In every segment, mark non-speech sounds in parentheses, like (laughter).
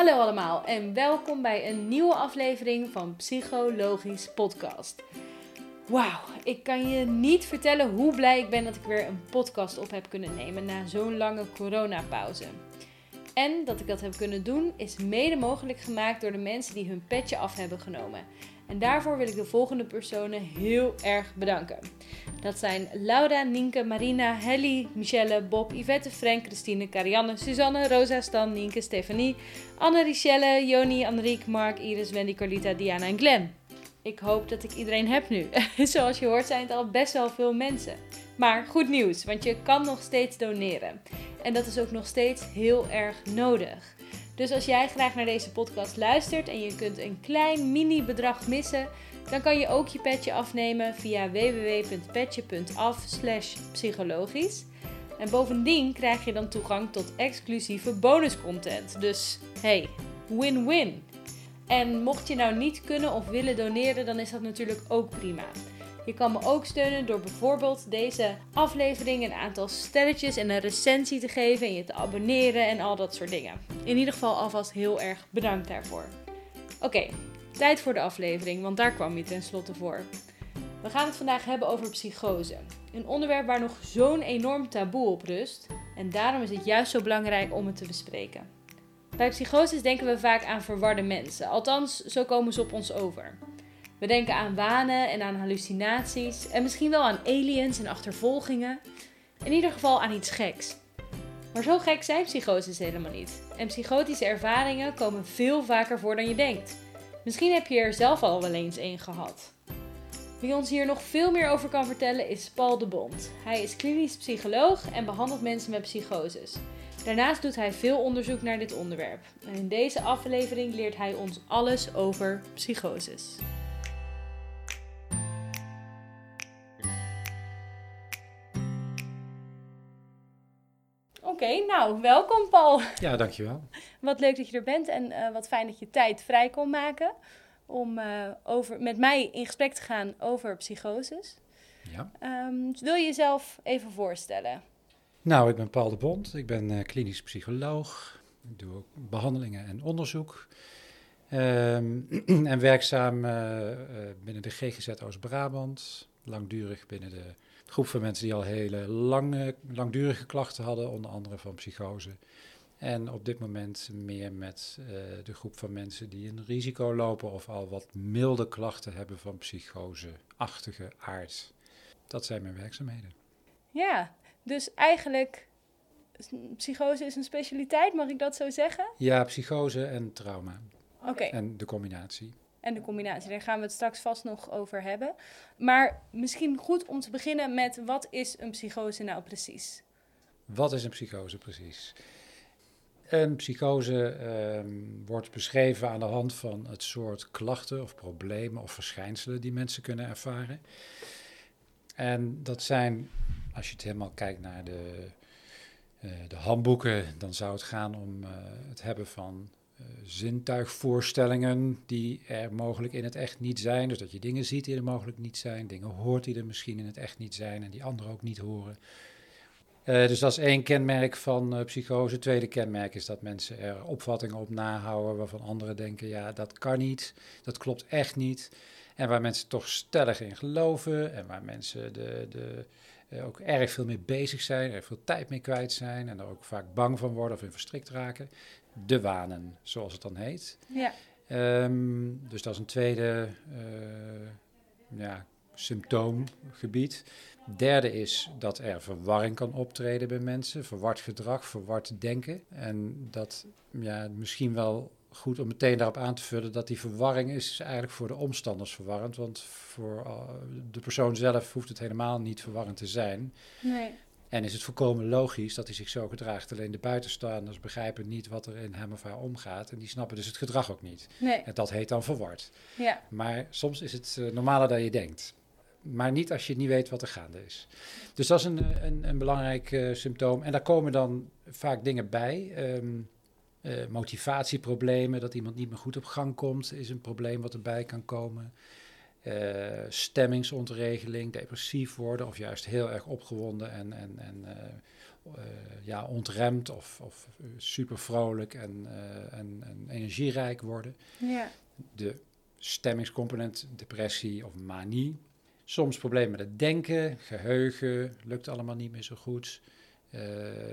Hallo allemaal en welkom bij een nieuwe aflevering van Psychologisch Podcast. Wauw, ik kan je niet vertellen hoe blij ik ben dat ik weer een podcast op heb kunnen nemen na zo'n lange coronapauze. En dat ik dat heb kunnen doen is mede mogelijk gemaakt door de mensen die hun petje af hebben genomen. En daarvoor wil ik de volgende personen heel erg bedanken. Dat zijn Laura, Nienke, Marina, Helly, Michelle, Bob, Yvette, Frank, Christine, Carianne, Suzanne, Rosa, Stan, Nienke, Stefanie, Anne, Richelle, Joni, Anriek, Mark, Iris, Wendy, Carlita, Diana en Glenn. Ik hoop dat ik iedereen heb nu. (laughs) Zoals je hoort zijn het al best wel veel mensen. Maar goed nieuws, want je kan nog steeds doneren. En dat is ook nog steeds heel erg nodig. Dus als jij graag naar deze podcast luistert en je kunt een klein mini bedrag missen, dan kan je ook je petje afnemen via www.petje.af psychologisch. En bovendien krijg je dan toegang tot exclusieve bonuscontent. Dus hey, win-win. En mocht je nou niet kunnen of willen doneren, dan is dat natuurlijk ook prima. Je kan me ook steunen door bijvoorbeeld deze aflevering een aantal sterretjes en een recensie te geven en je te abonneren en al dat soort dingen. In ieder geval alvast heel erg bedankt daarvoor. Oké, tijd voor de aflevering, want daar kwam je tenslotte voor. We gaan het vandaag hebben over psychose. Een onderwerp waar nog zo'n enorm taboe op rust en daarom is het juist zo belangrijk om het te bespreken. Bij psychoses denken we vaak aan verwarde mensen, althans zo komen ze op ons over. We denken aan wanen en aan hallucinaties en misschien wel aan aliens en achtervolgingen. In ieder geval aan iets geks. Maar zo gek zijn psychoses helemaal niet. En psychotische ervaringen komen veel vaker voor dan je denkt. Misschien heb je er zelf al wel eens een gehad. Wie ons hier nog veel meer over kan vertellen is Paul de Bond. Hij is klinisch psycholoog en behandelt mensen met psychoses. Daarnaast doet hij veel onderzoek naar dit onderwerp. En in deze aflevering leert hij ons alles over psychoses. Oké, nou, welkom Paul. Ja, dankjewel. (laughs) Wat leuk dat je er bent en uh, wat fijn dat je tijd vrij kon maken om uh, over, met mij in gesprek te gaan over psychoses. Ja. Um, wil je jezelf even voorstellen? Nou, ik ben Paul de Bond. Ik ben uh, klinisch psycholoog. Ik doe ook behandelingen en onderzoek. Um, (clears throat) en werkzaam binnen de GGZ Oost-Brabant. Langdurig binnen de groep van mensen die al hele lange, langdurige klachten hadden, onder andere van psychose. En op dit moment meer met uh, de groep van mensen die een risico lopen of al wat milde klachten hebben van psychose-achtige aard. Dat zijn mijn werkzaamheden. Ja, dus eigenlijk psychose is een specialiteit, mag ik dat zo zeggen? Ja, psychose en trauma. Oké. En de combinatie en de combinatie. Daar gaan we het straks vast nog over hebben. Maar misschien goed om te beginnen met wat is een psychose nou precies? Wat is een psychose precies? Een psychose ehm, wordt beschreven aan de hand van het soort klachten of problemen of verschijnselen die mensen kunnen ervaren. En dat zijn, als je het helemaal kijkt naar de, uh, de handboeken, dan zou het gaan om uh, het hebben van zintuigvoorstellingen die er mogelijk in het echt niet zijn. Dus dat je dingen ziet die er mogelijk niet zijn, dingen hoort die er misschien in het echt niet zijn en die anderen ook niet horen. Uh, dus dat is één kenmerk van uh, psychose. Het tweede kenmerk is dat mensen er opvattingen op nahouden waarvan anderen denken, ja, dat kan niet, dat klopt echt niet. En waar mensen toch stellig in geloven en waar mensen de, de, ook erg veel mee bezig zijn, er veel tijd mee kwijt zijn en er ook vaak bang van worden of in verstrikt raken de wanen, zoals het dan heet. Ja. Um, dus dat is een tweede uh, ja, symptoomgebied. Derde is dat er verwarring kan optreden bij mensen, verward gedrag, verward denken. En dat ja, misschien wel goed om meteen daarop aan te vullen dat die verwarring is eigenlijk voor de omstanders verwarrend. Want voor uh, de persoon zelf hoeft het helemaal niet verwarrend te zijn. Nee. En is het volkomen logisch dat hij zich zo gedraagt. Alleen de buitenstaanders begrijpen niet wat er in hem of haar omgaat. En die snappen dus het gedrag ook niet. Nee. En dat heet dan verward. Ja. Maar soms is het uh, normaler dan je denkt. Maar niet als je niet weet wat er gaande is. Dus dat is een, een, een belangrijk uh, symptoom. En daar komen dan vaak dingen bij. Um, uh, motivatieproblemen, dat iemand niet meer goed op gang komt, is een probleem wat erbij kan komen. Uh, stemmingsontregeling, depressief worden of juist heel erg opgewonden en, en, en ja, ontremd of, of super vrolijk en, en, en, energierijk worden. Ja. De stemmingscomponent, depressie of manie. Soms problemen met het denken, geheugen, lukt allemaal niet meer zo goed. Uh,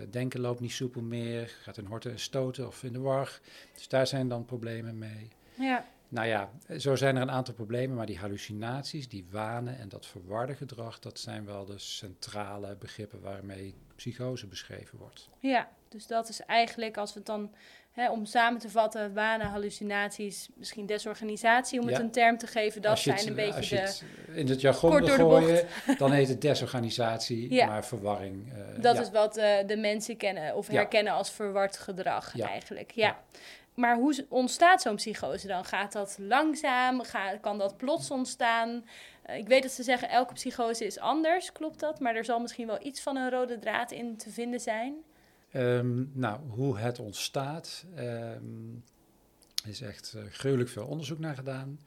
denken loopt niet soepel meer, gaat in horten en stoten of in de war. Dus daar zijn dan problemen mee. Ja. Nou ja, zo zijn er een aantal problemen, maar die hallucinaties, die wanen en dat verwarde gedrag, dat zijn wel de centrale begrippen waarmee psychose beschreven wordt. Ja, dus dat is eigenlijk, als we het dan, hè, om samen te vatten, wanen, hallucinaties, misschien desorganisatie, om het een term te geven, dat zijn een beetje als je het in het jargon wil gooien, dan heet het desorganisatie, ja. maar verwarring. Uh, dat is wat uh, de mensen kennen of herkennen als verward gedrag eigenlijk, ja. Maar hoe ontstaat zo'n psychose dan? Gaat dat langzaam? kan dat plots ontstaan? Uh, ik weet dat ze zeggen elke psychose is anders, klopt dat? Maar er zal misschien wel iets van een rode draad in te vinden zijn. Um, nou, hoe het ontstaat, um, is echt uh, gruwelijk veel onderzoek naar gedaan.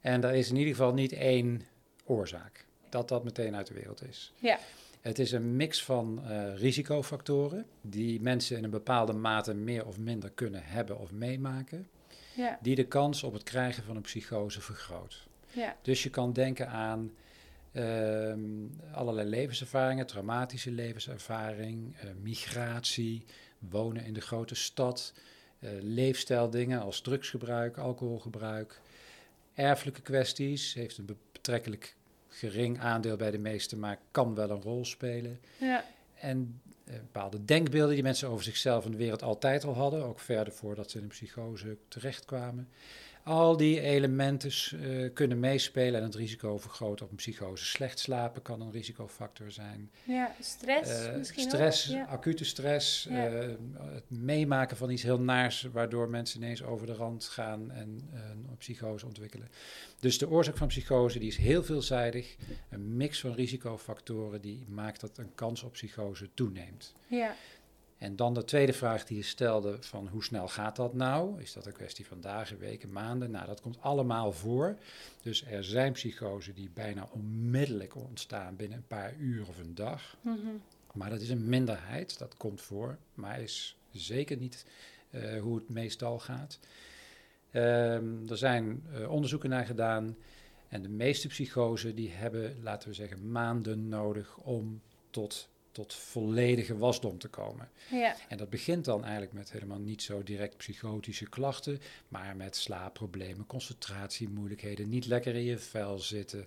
En er is in ieder geval niet één oorzaak dat dat meteen uit de wereld is. Ja. Het is een mix van uh, risicofactoren die mensen in een bepaalde mate meer of minder kunnen hebben of meemaken, ja. die de kans op het krijgen van een psychose vergroot. Ja. Dus je kan denken aan uh, allerlei levenservaringen, traumatische levenservaring, uh, migratie, wonen in de grote stad, uh, leefstijldingen als drugsgebruik, alcoholgebruik, erfelijke kwesties, heeft een betrekkelijk gering aandeel bij de meesten, maar kan wel een rol spelen. Ja. En uh, bepaalde denkbeelden die mensen over zichzelf en de wereld altijd al hadden, ook verder voordat ze in een psychose terechtkwamen. Al die elementen uh, kunnen meespelen en het risico vergroten op een psychose. Slecht slapen kan een risicofactor zijn. Ja, stress uh, misschien Stress, acute stress, ja. uh, het meemaken van iets heel naars... waardoor mensen ineens over de rand gaan en een psychose ontwikkelen. Dus de oorzaak van psychose die is heel veelzijdig. Een mix van risicofactoren die maakt dat een kans op psychose toeneemt. Ja. En dan de tweede vraag die je stelde van hoe snel gaat dat nou? Is dat een kwestie van dagen, weken, maanden? Nou, dat komt allemaal voor. Dus er zijn psychosen die bijna onmiddellijk ontstaan binnen een paar uur of een dag. Mm -hmm. Maar dat is een minderheid, dat komt voor, maar is zeker niet uh, hoe het meestal gaat. Um, er zijn uh, onderzoeken naar gedaan en de meeste psychosen die hebben, laten we zeggen, maanden nodig om tot tot volledige wasdom te komen. Ja. En dat begint dan eigenlijk met helemaal niet zo direct psychotische klachten, maar met slaapproblemen, concentratiemoeilijkheden, niet lekker in je vel zitten,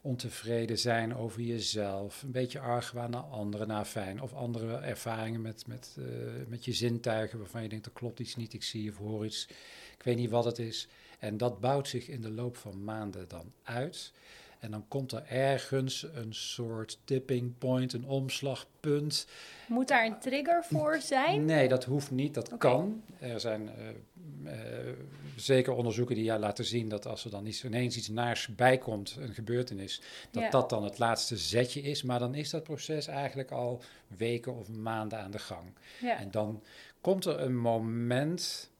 ontevreden zijn over jezelf, een beetje argwaan naar anderen, naar fijn, of andere ervaringen met, met, uh, met je zintuigen waarvan je denkt, er klopt iets niet, ik zie of hoor iets, ik weet niet wat het is. En dat bouwt zich in de loop van maanden dan uit. En dan komt er ergens een soort tipping point, een omslagpunt. Moet daar een trigger voor zijn? Nee, dat hoeft niet. Dat okay. kan. Er zijn uh, uh, zeker onderzoeken die ja, laten zien dat als er dan iets, ineens iets naars bijkomt, een gebeurtenis, dat ja. dat dan het laatste zetje is. Maar dan is dat proces eigenlijk al weken of maanden aan de gang. Ja. En dan komt er een moment,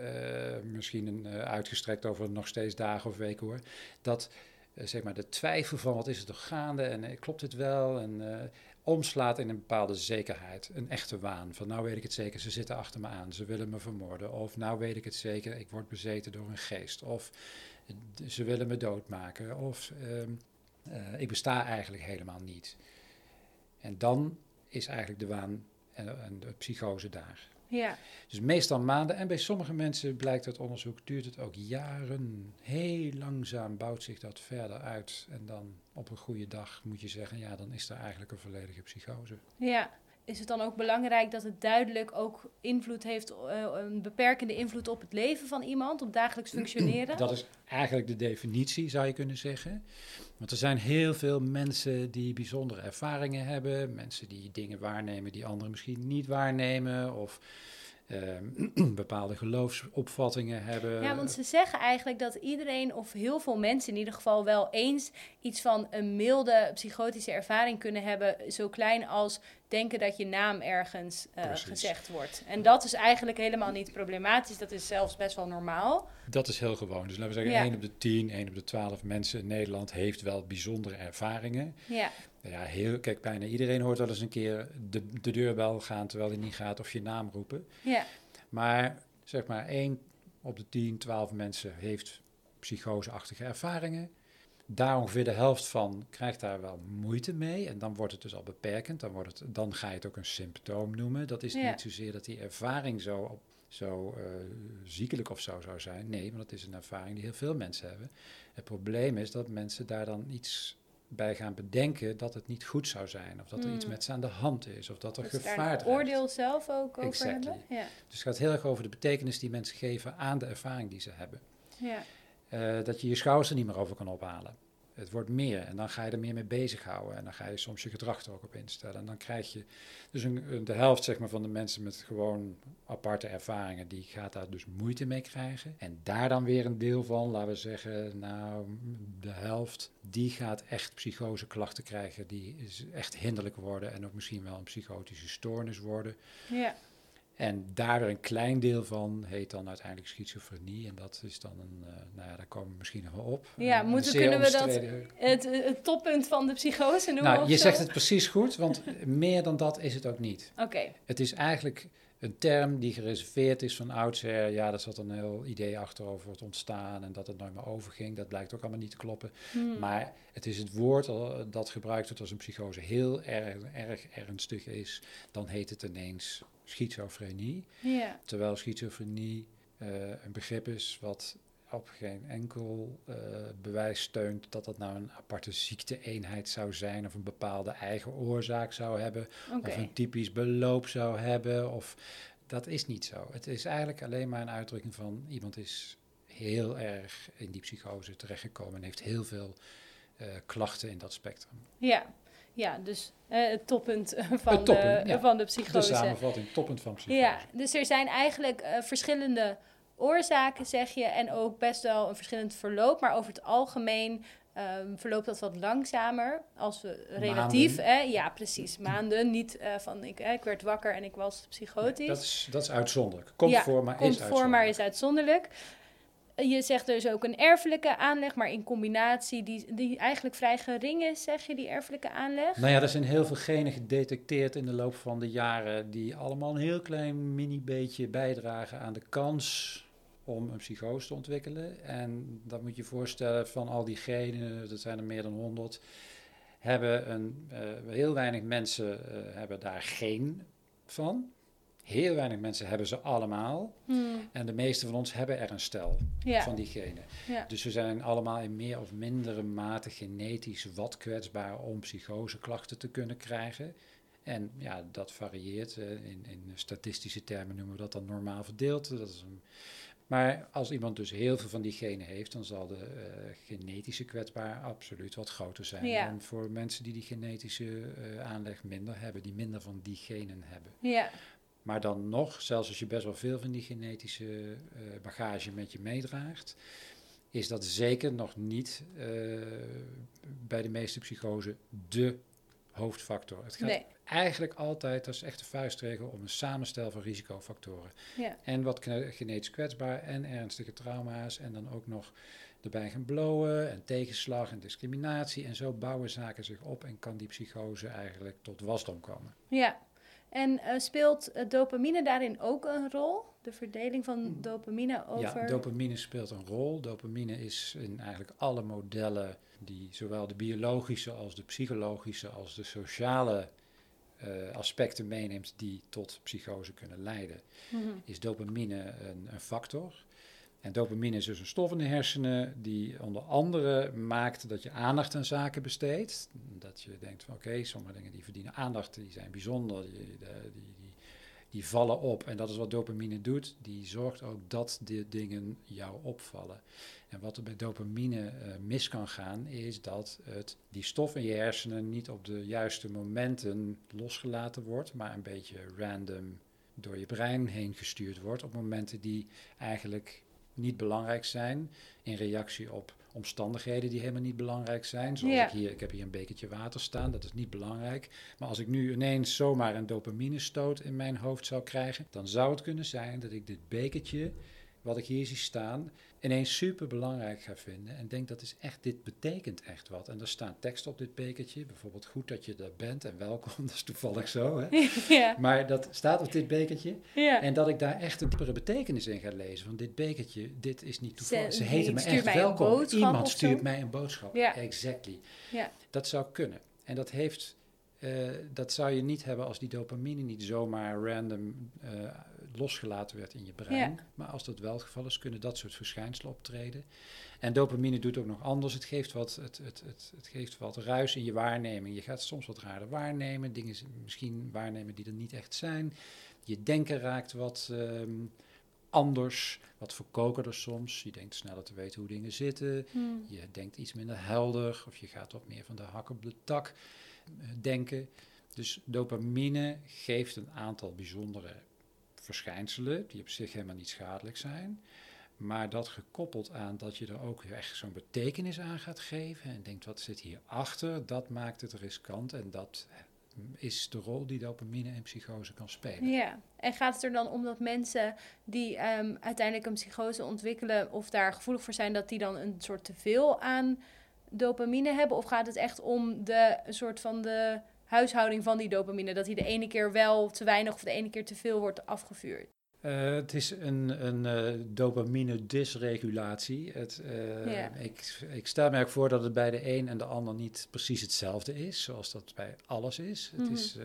uh, misschien een, uitgestrekt over nog steeds dagen of weken hoor, dat zeg maar de twijfel van wat is er toch gaande? En uh, klopt het wel? En uh, omslaat in een bepaalde zekerheid, een echte waan. Van nou weet ik het zeker, ze zitten achter me aan, ze willen me vermoorden. Of nou weet ik het zeker, ik word bezeten door een geest. Of ze willen me doodmaken. Of ehm, ik besta eigenlijk helemaal niet. En dan is eigenlijk de waan en de psychose daar. Ja. Dus meestal maanden. En bij sommige mensen blijkt uit onderzoek, duurt het ook jaren. Heel langzaam bouwt zich dat verder uit. En dan op een goede dag moet je zeggen, ja, dan is er eigenlijk een volledige psychose. Ja. Is het dan ook belangrijk dat het duidelijk ook invloed heeft, uh, een beperkende invloed op het leven van iemand, op dagelijks (clears throat) functioneren? Dat is eigenlijk de definitie, zou je kunnen zeggen. Want er zijn heel veel mensen die bijzondere ervaringen hebben, mensen die dingen waarnemen die anderen misschien niet waarnemen, of ehm, (clears throat) bepaalde geloofsopvattingen hebben. Ja, want ze zeggen eigenlijk dat iedereen, of heel veel mensen in ieder geval, wel eens iets van een milde psychotische ervaring kunnen hebben. Zo klein als denken dat je naam ergens uh, gezegd wordt. En dat is eigenlijk helemaal niet problematisch. Dat is zelfs best wel normaal. Dat is heel gewoon. Dus laten we zeggen, ja. 1 op de 10, 1 op de 12 mensen in Nederland heeft wel bijzondere ervaringen. Ja. Ja, heel, kijk, bijna iedereen hoort wel eens een keer de, de deurbel gaan terwijl hij niet gaat of je naam roepen. Ja. Maar zeg maar 1 op de 10, 12 mensen heeft psychoseachtige ervaringen. Daar ongeveer de helft van krijgt daar wel moeite mee. En dan wordt het dus al beperkend. Dan, wordt het, dan ga je het ook een symptoom noemen. Dat is niet zozeer dat die ervaring zo, zo uh, ziekelijk of zo zou zijn. Nee, want dat is een ervaring die heel veel mensen hebben. Het probleem is dat mensen daar dan iets bij gaan bedenken dat het niet goed zou zijn. Of dat er iets hmm. met ze aan de hand is. Of dat er dus gevaar is. oordeel zelf ook over hebben. Ja. Dus het gaat heel erg over de betekenis die mensen geven aan de ervaring die ze hebben. Ja. Uh, dat je je schouders er niet meer over kan ophalen. Het wordt meer en dan ga je er meer mee bezighouden. En dan ga je soms je gedrag er ook op instellen. En dan krijg je dus een, de helft zeg maar, van de mensen met gewoon aparte ervaringen, die gaat daar dus moeite mee krijgen. En daar dan weer een deel van, laten we zeggen, nou, de helft, die gaat echt psychoseklachten krijgen, die echt hinderlijk worden en ook misschien wel een psychotische stoornis worden. Ja. En daar een klein deel van heet dan uiteindelijk schizofrenie. En dat is dan een, uh, nou ja, daar komen we misschien nog wel op. Ja, moeten, kunnen we dat, het, het, toppunt van de psychose noemen? Nou, je zegt het precies goed, want (laughs) meer dan dat is het ook niet. Oké. Het is eigenlijk een term die gereserveerd is van oudsher. Ja, daar zat een heel idee achter over het ontstaan en dat het nooit meer overging. Dat blijkt ook allemaal niet te kloppen. Hmm. Maar het is het woord dat gebruikt wordt als een psychose heel erg, erg ernstig is. Dan heet het ineens schizofrenie. Terwijl schizofrenie uh, een begrip is wat op geen enkel uh, bewijs steunt dat dat nou een aparte ziekteeenheid zou zijn of een bepaalde eigen oorzaak zou hebben okay. of een typisch beloop zou hebben of dat is niet zo. Het is eigenlijk alleen maar een uitdrukking van iemand is heel erg in die psychose terechtgekomen en heeft heel veel uh, klachten in dat spectrum. Ja, ja, dus uh, het toppunt van, de, van de psychose. De samenvatting, toppunt van psychose. Ja, dus er zijn eigenlijk uh, verschillende oorzaken, zeg je, en ook best wel een verschillend verloop. Maar over het algemeen um, verloopt dat wat langzamer als we relatief. Hè, ja, precies. Maanden. Niet uh, van ik, ik werd wakker en ik was psychotisch. Nee, dat, is, dat is uitzonderlijk. Komt ja, voor, maar komt is voor, maar is uitzonderlijk. Je zegt dus ook een erfelijke aanleg, maar in combinatie die, die eigenlijk vrij gering is, zeg je, die erfelijke aanleg? Nou ja, er zijn heel veel genen gedetecteerd in de loop van de jaren die allemaal een heel klein mini beetje bijdragen aan de kans om een psychose te ontwikkelen. En dat moet je je voorstellen, van al die genen, dat zijn er meer dan 100, hebben een, uh, heel weinig mensen uh, hebben daar geen van. Heel weinig mensen hebben ze allemaal. Hmm. En de meeste van ons hebben er een stel ja. van die genen. Ja. Dus we zijn allemaal in meer of mindere mate genetisch wat kwetsbaar om psychoseklachten te kunnen krijgen. En ja, dat varieert. Uh, in, in, statistische termen noemen we dat dan normaal verdeeld. Dat is een, maar als iemand dus heel veel van die genen heeft, dan zal de uh, genetische kwetsbaar absoluut wat groter zijn ja. dan voor mensen die die genetische uh, aanleg minder hebben, die minder van die genen hebben. Ja. Maar dan nog, zelfs als je best wel veel van die genetische uh, bagage met je meedraagt, is dat zeker nog niet bij de meeste psychose de hoofdfactor. Het gaat nee. eigenlijk altijd, dat is echt een vuistregel, om een samenstel van risicofactoren. Ja. En wat genetisch kwetsbaar en ernstige trauma's en dan ook nog erbij gaan blowen en tegenslag en discriminatie. En zo bouwen zaken zich op en kan die psychose eigenlijk tot wasdom komen. Ja, en uh, speelt uh, dopamine daarin ook een rol? De verdeling van Hmm. dopamine over... Ja, dopamine speelt een rol. Dopamine is in eigenlijk alle modellen die zowel de biologische als de psychologische als de sociale uh, aspecten meeneemt die tot psychose kunnen leiden, mm -hmm. is dopamine een, een factor. En dopamine is dus een stof in de hersenen die onder andere maakt dat je aandacht aan zaken besteedt. Dat je denkt van oké, sommige dingen die verdienen aandacht, die zijn bijzonder, die, die, die, die, vallen op. En dat is wat dopamine doet. Die zorgt ook dat de dingen jou opvallen. En wat er bij dopamine uh, mis kan gaan, is dat het, die stof in je hersenen niet op de juiste momenten losgelaten wordt, maar een beetje random door je brein heen gestuurd wordt op momenten die eigenlijk niet belangrijk zijn in reactie op omstandigheden die helemaal niet belangrijk zijn. Zoals Ja. ik hier, ik heb hier een bekertje water staan, dat is niet belangrijk. Maar als ik nu ineens zomaar een dopaminestoot in mijn hoofd zou krijgen, dan zou het kunnen zijn dat ik dit bekertje, wat ik hier zie staan, ineens super belangrijk ga vinden. En denk dat is echt, dit betekent echt wat. En er staat tekst op dit bekertje, bijvoorbeeld goed dat je er bent en welkom, (laughs) dat is toevallig zo. Hè? (laughs) ja, Maar dat staat op dit bekertje. ja. En dat ik daar echt een diepere betekenis in ga lezen. Van dit bekertje, dit is niet toevallig. Ze- Ze, heten me echt mij welkom. Iemand stuurt mij een boodschap. Ja. Exactly. Ja. Dat zou kunnen. En dat heeft, eh, dat zou je niet hebben als die dopamine niet zomaar random eh, losgelaten werd in je brein. Ja. Maar als dat wel het geval is, kunnen dat soort verschijnselen optreden. En dopamine doet ook nog anders. Het geeft wat, het, het, het, het geeft wat ruis in je waarneming. Je gaat soms wat raarder waarnemen. Dingen misschien waarnemen die er niet echt zijn. Je denken raakt wat ehm, anders, wat verkokerder soms. Je denkt sneller te weten hoe dingen zitten. Hm. Je denkt iets minder helder of je gaat wat meer van de hak op de tak eh, denken. Dus dopamine geeft een aantal bijzondere verschijnselen die op zich helemaal niet schadelijk zijn. Maar dat gekoppeld aan dat je er ook echt zo'n betekenis aan gaat geven en denkt wat zit hierachter, dat maakt het riskant en dat is de rol die dopamine in psychose kan spelen. Ja, en gaat het er dan om dat mensen die ehm, uiteindelijk een psychose ontwikkelen of daar gevoelig voor zijn, dat die dan een soort teveel aan dopamine hebben? Of gaat het echt om de soort van de huishouding van die dopamine? Dat die de ene keer wel te weinig of de ene keer te veel wordt afgevuurd? Eh, het is een, een eh, dopamine-dysregulatie. Het, eh, ik, ik stel me ook voor dat het bij de een en de ander niet precies hetzelfde is, zoals dat bij alles is. Het Mhm. is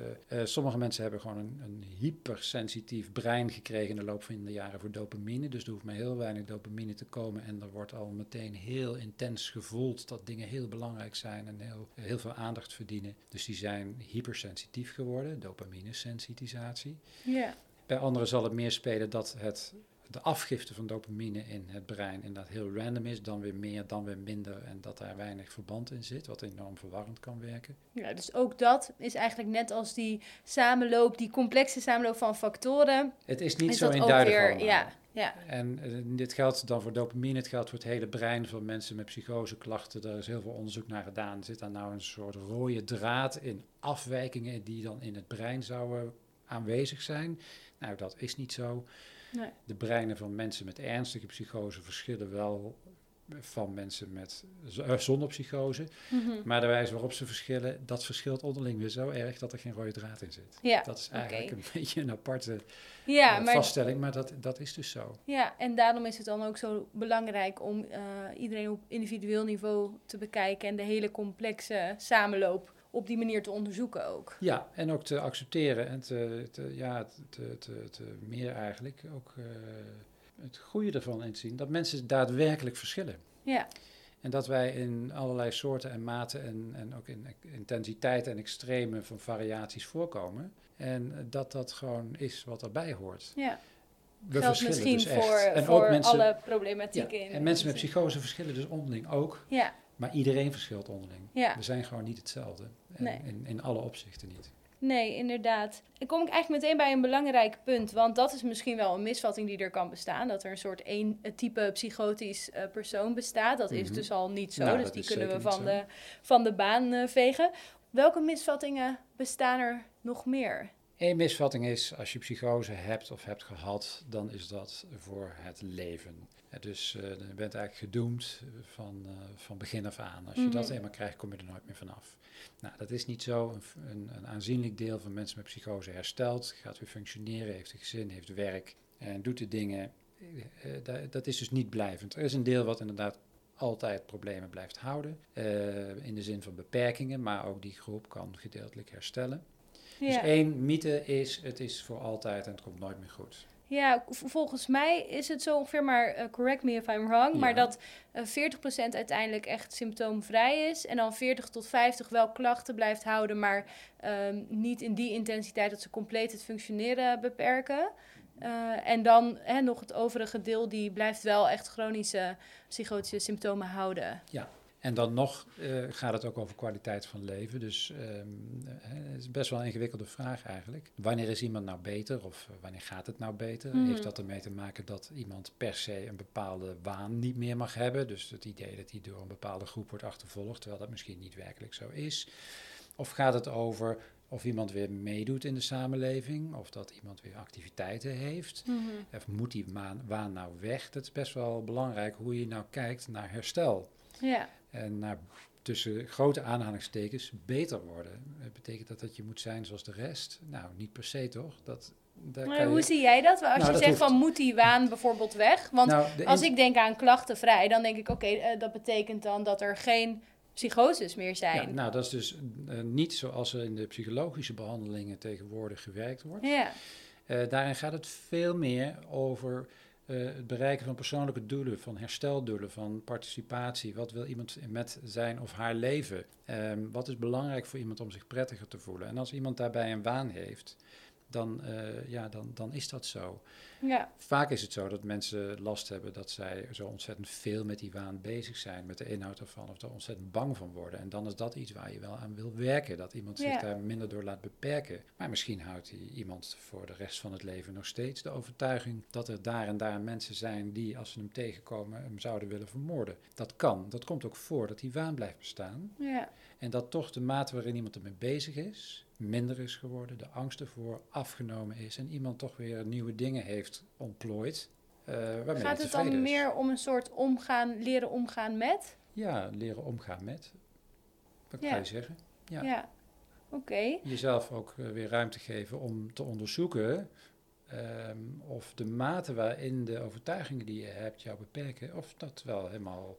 sommige mensen hebben gewoon een, een hypersensitief brein gekregen in de loop van de jaren voor dopamine. Dus er hoeft maar heel weinig dopamine te komen en er wordt al meteen heel intens gevoeld dat dingen heel belangrijk zijn en heel, heel veel aandacht verdienen. Dus die zijn hypersensitief geworden, dopamine-sensitisatie. Ja, Bij anderen zal het meer spelen dat het, de afgifte van dopamine in het brein inderdaad heel random is, dan weer meer, dan weer minder en dat daar weinig verband in zit, wat enorm verwarrend kan werken. ja, dus ook dat is eigenlijk net als die samenloop, die complexe samenloop van factoren. Het is niet is zo eenduidig weer, allemaal. ja, ja, En eh, dit geldt dan voor dopamine, het geldt voor het hele brein van mensen met psychoseklachten. Daar is heel veel onderzoek naar gedaan. Zit daar nou een soort rode draad in afwijkingen die dan in het brein zouden aanwezig zijn? Nou, dat is niet zo. nee. De breinen van mensen met ernstige psychose verschillen wel van mensen met, eh, zonder psychose. Mhm. Maar de wijze waarop ze verschillen, dat verschilt onderling weer zo erg dat er geen rode draad in zit. Ja, Dat is eigenlijk een (laughs) beetje een aparte ja, eh, maar vaststelling, maar dat, dat is dus zo. Ja, en daarom is het dan ook zo belangrijk om eh, iedereen op individueel niveau te bekijken en de hele complexe samenloop op die manier te onderzoeken ook. Ja, en ook te accepteren en te, te, ja, te, te, te meer eigenlijk ook eh, het goede ervan inzien. Dat mensen daadwerkelijk verschillen. Ja, En dat wij in allerlei soorten en maten en, en ook in intensiteit en extreme van variaties voorkomen. En dat dat gewoon is wat erbij hoort. ja. We geldt verschillen misschien dus voor, echt. En voor ook mensen, alle ja, problematieken. in en mensen met psychose verschillen dus onderling ook. Ja, Maar iedereen verschilt onderling. ja. We zijn gewoon niet hetzelfde. En Nee. in, in alle opzichten niet. Nee, inderdaad. Dan kom ik eigenlijk meteen bij een belangrijk punt. Want dat is misschien wel een misvatting die er kan bestaan. Dat er een soort één type psychotisch eh, persoon bestaat. Dat is Mhm. dus al niet zo. Nou, dus die kunnen we van de, van de baan eh, vegen. Welke misvattingen bestaan er nog meer? Eén misvatting is, als je psychose hebt of hebt gehad, dan is dat voor het leven. Dus eh, je bent eigenlijk gedoemd van, eh, van begin af aan. Als je dat Mhm. eenmaal krijgt, kom je er nooit meer vanaf. Nou, dat is niet zo. Een, een, een aanzienlijk deel van mensen met psychose herstelt, gaat weer functioneren, heeft een gezin, heeft werk en doet de dingen. Eh, da- dat is dus niet blijvend. Er is een deel wat inderdaad altijd problemen blijft houden, in de zin van beperkingen, maar ook die groep kan gedeeltelijk herstellen. Dus Ja. één mythe is, het is voor altijd en het komt nooit meer goed. Ja, volgens mij is het zo ongeveer, maar eh, correct me if I'm wrong, maar Ja. dat eh 40% uiteindelijk echt symptoomvrij is. En dan 40 tot 50 wel klachten blijft houden, maar ehm, niet in die intensiteit dat ze compleet het functioneren beperken. Eh, en dan hè, nog het overige deel, die blijft wel echt chronische psychotische symptomen houden. En dan nog eh, gaat het ook over kwaliteit van leven. Dus ehm, eh, is best wel een ingewikkelde vraag eigenlijk. Wanneer is iemand nou beter of eh, wanneer gaat het nou beter? Mhm. Heeft dat ermee te maken dat iemand per se een bepaalde waan niet meer mag hebben? Dus het idee dat hij door een bepaalde groep wordt achtervolgd, terwijl dat misschien niet werkelijk zo is. Of gaat het over of iemand weer meedoet in de samenleving, of dat iemand weer activiteiten heeft? Mhm. Of moet die waan nou weg? Dat is best wel belangrijk hoe je nou kijkt naar herstel. Ja. En naar tussen grote aanhalingstekens beter worden. Eh, Betekent dat dat je moet zijn zoals de rest? Nou, niet per se toch? Dat, daar Maar kan je- hoe zie jij dat? Als Nou, je dat zegt hoeft- van moet die waan bijvoorbeeld weg? Want Nou, de als ik denk aan klachtenvrij, dan denk ik oké, eh, dat betekent dan dat er geen psychoses meer ja, zijn. nou, dat is dus eh, niet zoals er in de psychologische behandelingen tegenwoordig gewerkt wordt. Ja. Daarin gaat het veel meer over eh, het bereiken van persoonlijke doelen, van hersteldoelen, van participatie. Wat wil iemand met zijn of haar leven? Ehm, wat is belangrijk voor iemand om zich prettiger te voelen? En als iemand daarbij een waan heeft, dan, eh, ja, dan, dan is dat zo. ja. Vaak is het zo dat mensen last hebben dat zij zo ontzettend veel met die waan bezig zijn, met de inhoud ervan, of er ontzettend bang van worden. En dan is dat iets waar je wel aan wil werken, dat iemand zich daar minder door laat beperken. Maar misschien houdt die iemand voor de rest van het leven nog steeds de overtuiging dat er daar en daar mensen zijn die, als ze hem tegenkomen, hem zouden willen vermoorden. Dat kan. Dat komt ook voor dat die waan blijft bestaan. Ja. En dat toch de mate waarin iemand ermee bezig is, minder is geworden, de angst ervoor afgenomen is en iemand toch weer nieuwe dingen heeft ontplooid. eh waarmee Gaat het dan is. meer om een soort omgaan, leren omgaan met? Ja, leren omgaan met. Dat Ja. kan je zeggen. Ja. Ja. Oké. Jezelf ook eh, weer ruimte geven om te onderzoeken ehm, of de mate waarin de overtuigingen die je hebt jou beperken, of dat wel helemaal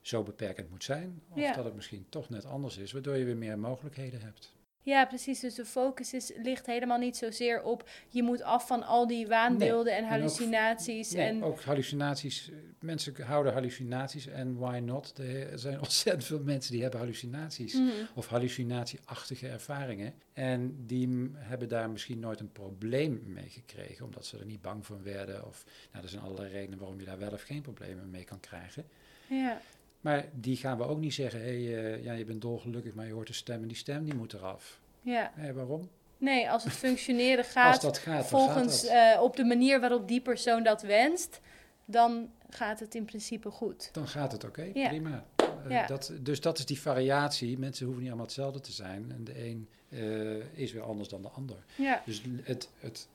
zo beperkend moet zijn, of Ja. dat het misschien toch net anders is, waardoor je weer meer mogelijkheden hebt. Ja, precies. Dus de focus is, ligt helemaal niet zozeer op je moet af van al die waanbeelden en ook- hallucinaties. Nee, en ook hallucinaties. eh, Mensen houden hallucinaties en why not? Er zijn (laughs) ontzettend veel mensen die hebben hallucinaties. Mhm. Of hallucinatieachtige ervaringen. En die hebben daar misschien nooit een probleem mee gekregen, omdat ze er niet bang van werden. Of nou, er zijn allerlei redenen waarom je daar wel of geen problemen mee kan krijgen. ja. Maar die gaan we ook niet zeggen, hé, hey, eh, ja, je bent dolgelukkig, maar je hoort een stem en die stem die moet eraf. ja. Hé, waarom? Nee, als het (laughs) functioneren Als gaat dat gaat, volgens gaat dat. eh, op de manier waarop die persoon dat wenst, dan gaat het in principe goed. Dan gaat het oké, Ja. prima. Eh, Ja. dat, dus dat is die variatie. Mensen hoeven niet allemaal hetzelfde te zijn. En de een is weer anders dan de ander. Ja. Dus het, het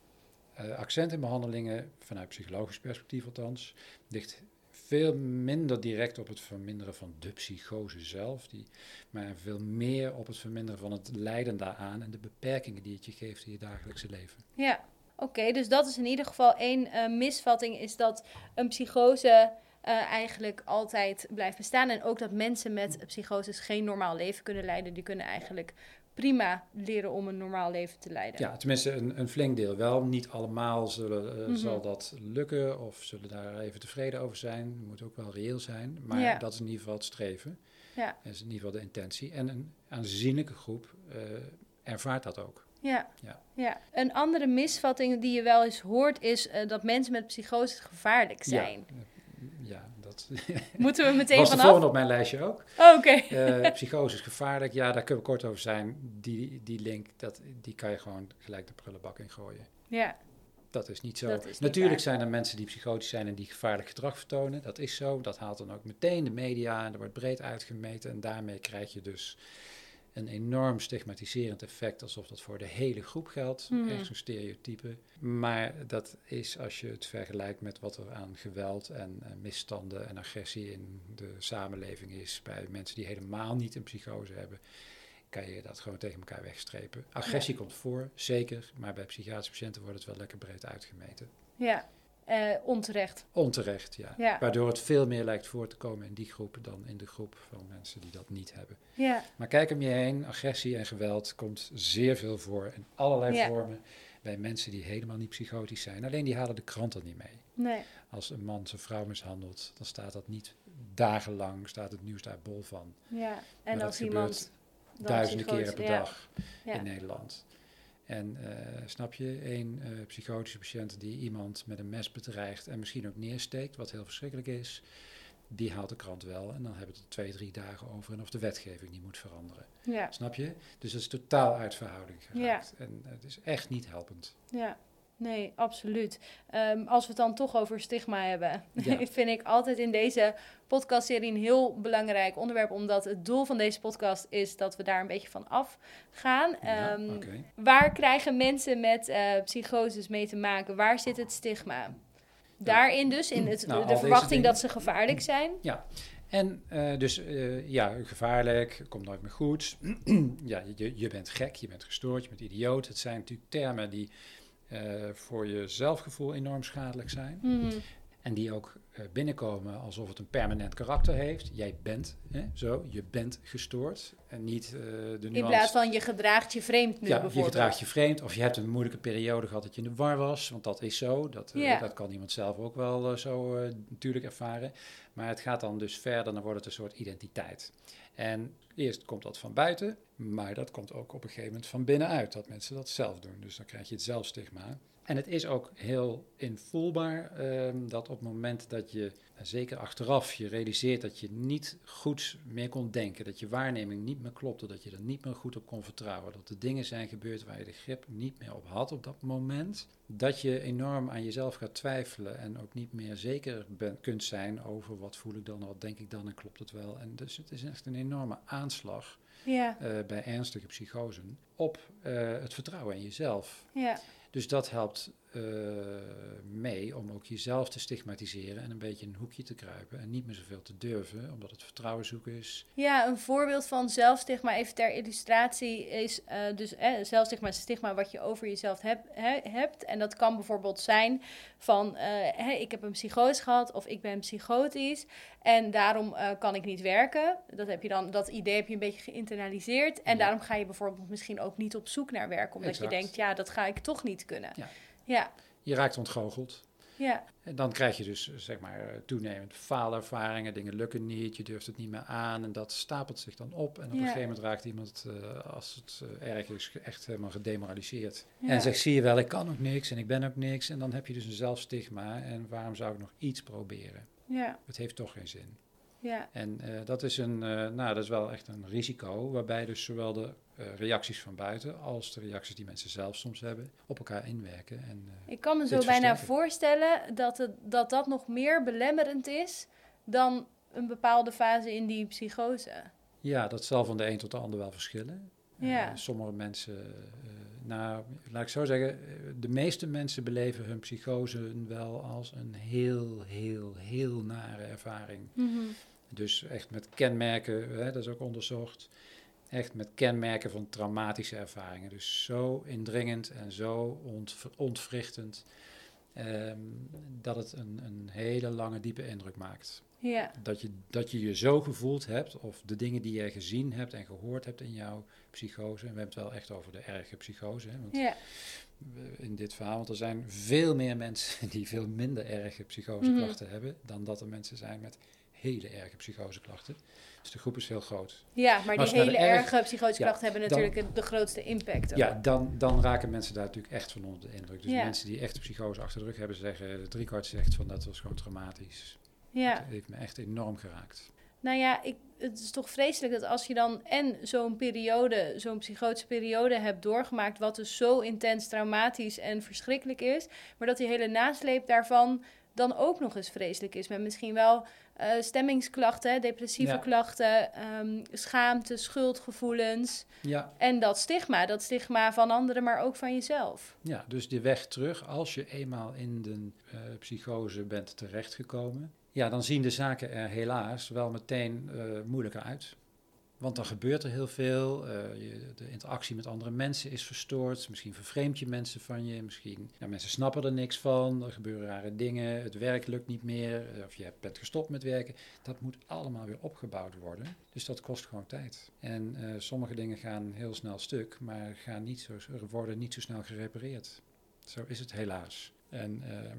accent in behandelingen, vanuit psychologisch perspectief althans, ligt veel minder direct op het verminderen van de psychose zelf, die, maar veel meer op het verminderen van het lijden daaraan en de beperkingen die het je geeft in je dagelijkse leven. Ja, oké. dus dat is in ieder geval één eh, misvatting, is dat een psychose eh, eigenlijk altijd blijft bestaan. En ook dat mensen met psychoses geen normaal leven kunnen leiden. Die kunnen eigenlijk prima leren om een normaal leven te leiden. Ja, tenminste een, een flink deel wel. Niet allemaal zullen, eh, Mhm. zal dat lukken of zullen daar even tevreden over zijn. Moet ook wel reëel zijn, maar Ja. dat is in ieder geval het streven. Ja. Dat is in ieder geval de intentie. En een aanzienlijke groep eh, ervaart dat ook. Ja. Ja. ja. Een andere misvatting die je wel eens hoort is eh, dat mensen met psychose gevaarlijk zijn. Ja, dat (laughs) Moeten we meteen was de vanaf? volgende op mijn lijstje ook. Oh, Oké. Eh, psychose is gevaarlijk. Ja, daar kunnen we kort over zijn. Die, die link, dat, die kan je gewoon gelijk de prullenbak in gooien. Ja. Dat is niet zo. Dat is niet Natuurlijk waar. zijn er mensen die psychotisch zijn en die gevaarlijk gedrag vertonen. Dat is zo. Dat haalt dan ook meteen de media en er wordt breed uitgemeten. En daarmee krijg je dus een enorm stigmatiserend effect, alsof dat voor de hele groep geldt. Mhm. Echt zo'n stereotype. Maar dat is als je het vergelijkt met wat er aan geweld en eh, misstanden en agressie in de samenleving is bij mensen die helemaal niet een psychose hebben. Kan je dat gewoon tegen elkaar wegstrepen. Agressie komt voor, zeker, maar bij psychiatrische patiënten wordt het wel lekker breed uitgemeten. Ja. Eh, onterecht. Onterecht, ja. Ja. Waardoor het veel meer lijkt voor te komen in die groep dan in de groep van mensen die dat niet hebben. Ja. Maar kijk om je heen, agressie en geweld komt zeer veel voor in allerlei Ja. vormen bij mensen die helemaal niet psychotisch zijn. Alleen die halen de krant er niet mee. Nee. Als een man zijn vrouw mishandelt, dan staat dat niet dagenlang, staat het nieuws daar bol van. Ja. En Maar als dat iemand duizenden keren per ja. dag in Nederland. En eh, snap je, een eh, psychotische patiënt die iemand met een mes bedreigt en misschien ook neersteekt, wat heel verschrikkelijk is. die haalt de krant wel. En dan hebben we er twee, drie dagen over en of de wetgeving niet moet veranderen. Ja, Snap je? Dus dat is totaal uit verhouding Ja. geraakt. En het is echt niet helpend. ja. Nee, absoluut. Ehm, als we het dan toch over stigma hebben, (laughs) Ja. vind ik altijd in deze podcastserie een heel belangrijk onderwerp, omdat het doel van deze podcast is dat we daar een beetje van afgaan. Ja, Ehm. Waar krijgen mensen met eh psychoses mee te maken? Waar zit het stigma? Daarin dus, in het, Nou, de verwachting dat ze gevaarlijk zijn. En eh, dus eh, ja, gevaarlijk, komt nooit meer goed. (clears throat) ja, je, je bent gek, je bent gestoord, je bent idioot. Het zijn natuurlijk termen die voor je zelfgevoel enorm schadelijk zijn. Mhm. En die ook eh, binnenkomen alsof het een permanent karakter heeft. Jij bent hè, zo, je bent gestoord. En niet eh, de nuance. In plaats van je gedraagt je vreemd nu ja, je bijvoorbeeld. gedraagt je vreemd of je hebt een moeilijke periode gehad dat je in de war was. Want dat is zo. Dat, eh, Ja. dat kan iemand zelf ook wel eh, zo eh, natuurlijk ervaren. Maar het gaat dan dus verder, dan wordt het een soort identiteit. En eerst komt dat van buiten, maar dat komt ook op een gegeven moment van binnenuit. Dat mensen dat zelf doen. Dus dan krijg je het zelfstigma. En het is ook heel invoelbaar ehm, dat op het moment dat je, en zeker achteraf, je realiseert dat je niet goed meer kon denken, dat je waarneming niet meer klopte, dat je er niet meer goed op kon vertrouwen, dat er dingen zijn gebeurd waar je de grip niet meer op had op dat moment, dat je enorm aan jezelf gaat twijfelen en ook niet meer zeker kunt zijn over wat voel ik dan, wat denk ik dan en klopt het wel. En dus het is echt een enorme aanslag Ja, eh, bij ernstige psychosen op eh, het vertrouwen in jezelf. ja, Dus dat helpt mee om ook jezelf te stigmatiseren en een beetje in een hoekje te kruipen en niet meer zoveel te durven, omdat het vertrouwen zoeken is. ja, een voorbeeld van zelfstigma, even ter illustratie, is eh, dus eh, zelfstigma is stigma wat je over jezelf heb, he- hebt. En dat kan bijvoorbeeld zijn van, eh, hè, ik heb een psychose gehad of ik ben psychotisch en daarom eh, kan ik niet werken. Dat, heb je dan, dat idee heb je een beetje geïnternaliseerd. En Ja. daarom ga je bijvoorbeeld misschien ook niet op zoek naar werk, omdat Exact. je denkt, ja, dat ga ik toch niet kunnen. Ja. Ja, Je raakt ontgoocheld. ja. En dan krijg je dus, zeg maar, eh, toenemend faalervaringen, dingen lukken niet, je durft het niet meer aan en dat stapelt zich dan op. En op een gegeven moment raakt iemand, eh, als het eh, erg is, echt helemaal gedemoraliseerd. Ja. En zegt, zie je wel, ik kan ook niks en ik ben ook niks. En dan heb je dus een zelfstigma en waarom zou ik nog iets proberen? ja, Het heeft toch geen zin. Ja. En eh, dat, is een, eh, nou, dat is wel echt een risico, waarbij dus zowel de eh, reacties van buiten als de reacties die mensen zelf soms hebben, op elkaar inwerken. En, Ik kan me zo bijna versterken. voorstellen dat, het, dat dat nog meer belemmerend is dan een bepaalde fase in die psychose. ja, dat zal van de een tot de ander wel verschillen. Ja. Sommige mensen, nou, laat ik zo zeggen, de meeste mensen beleven hun psychose wel als een heel, heel, heel nare ervaring. Dus echt met kenmerken, hè, dat is ook onderzocht. Echt met kenmerken van traumatische ervaringen. Dus zo indringend en zo ont, ontwrichtend. ehm, dat het een, een hele lange, diepe indruk maakt. Ja, Dat je, dat je je zo gevoeld hebt, of de dingen die je gezien hebt en gehoord hebt in jouw psychose. En we hebben het wel echt over de erge psychose. Hè, want ja, in dit verhaal. Want er zijn veel meer mensen die veel minder erge psychoseklachten hebben. dan dat er mensen zijn met hele erge psychoseklachten. Dus de groep is heel groot. ja, maar die hele de erg- erge psychotische Ja, klachten hebben natuurlijk de grootste impact. ook. Ja, dan, dan raken mensen daar natuurlijk echt van onder de indruk. Dus Ja. mensen die echt psychose achter de rug hebben, zeggen driekwart zegt van dat was gewoon traumatisch. Ja. Dat heeft me echt enorm geraakt. Nou ja, ik, het is toch vreselijk dat als je dan en zo'n periode, zo'n psychotische periode hebt doorgemaakt, wat dus zo intens traumatisch en verschrikkelijk is, maar dat die hele nasleep daarvan dan ook nog eens vreselijk is. Met misschien wel eh, stemmingsklachten, depressieve Ja. klachten, ehm, schaamte, schuldgevoelens Ja, en dat stigma. Dat stigma van anderen, maar ook van jezelf. ja, dus de weg terug, als je eenmaal in de eh, psychose bent terechtgekomen, ja, dan zien de zaken er helaas wel meteen eh, moeilijker uit. Want dan gebeurt er heel veel. eh, je, de interactie met andere mensen is verstoord. Misschien vervreemd je mensen van je. Misschien mensen snappen er niks van. Er gebeuren rare dingen. Het werk lukt niet meer. eh, Of je bent gestopt met werken. Dat moet allemaal weer opgebouwd worden. Dus dat kost gewoon tijd. En sommige dingen gaan heel snel stuk, maar gaan niet zo, worden niet zo snel gerepareerd. Zo is het helaas. En ehm,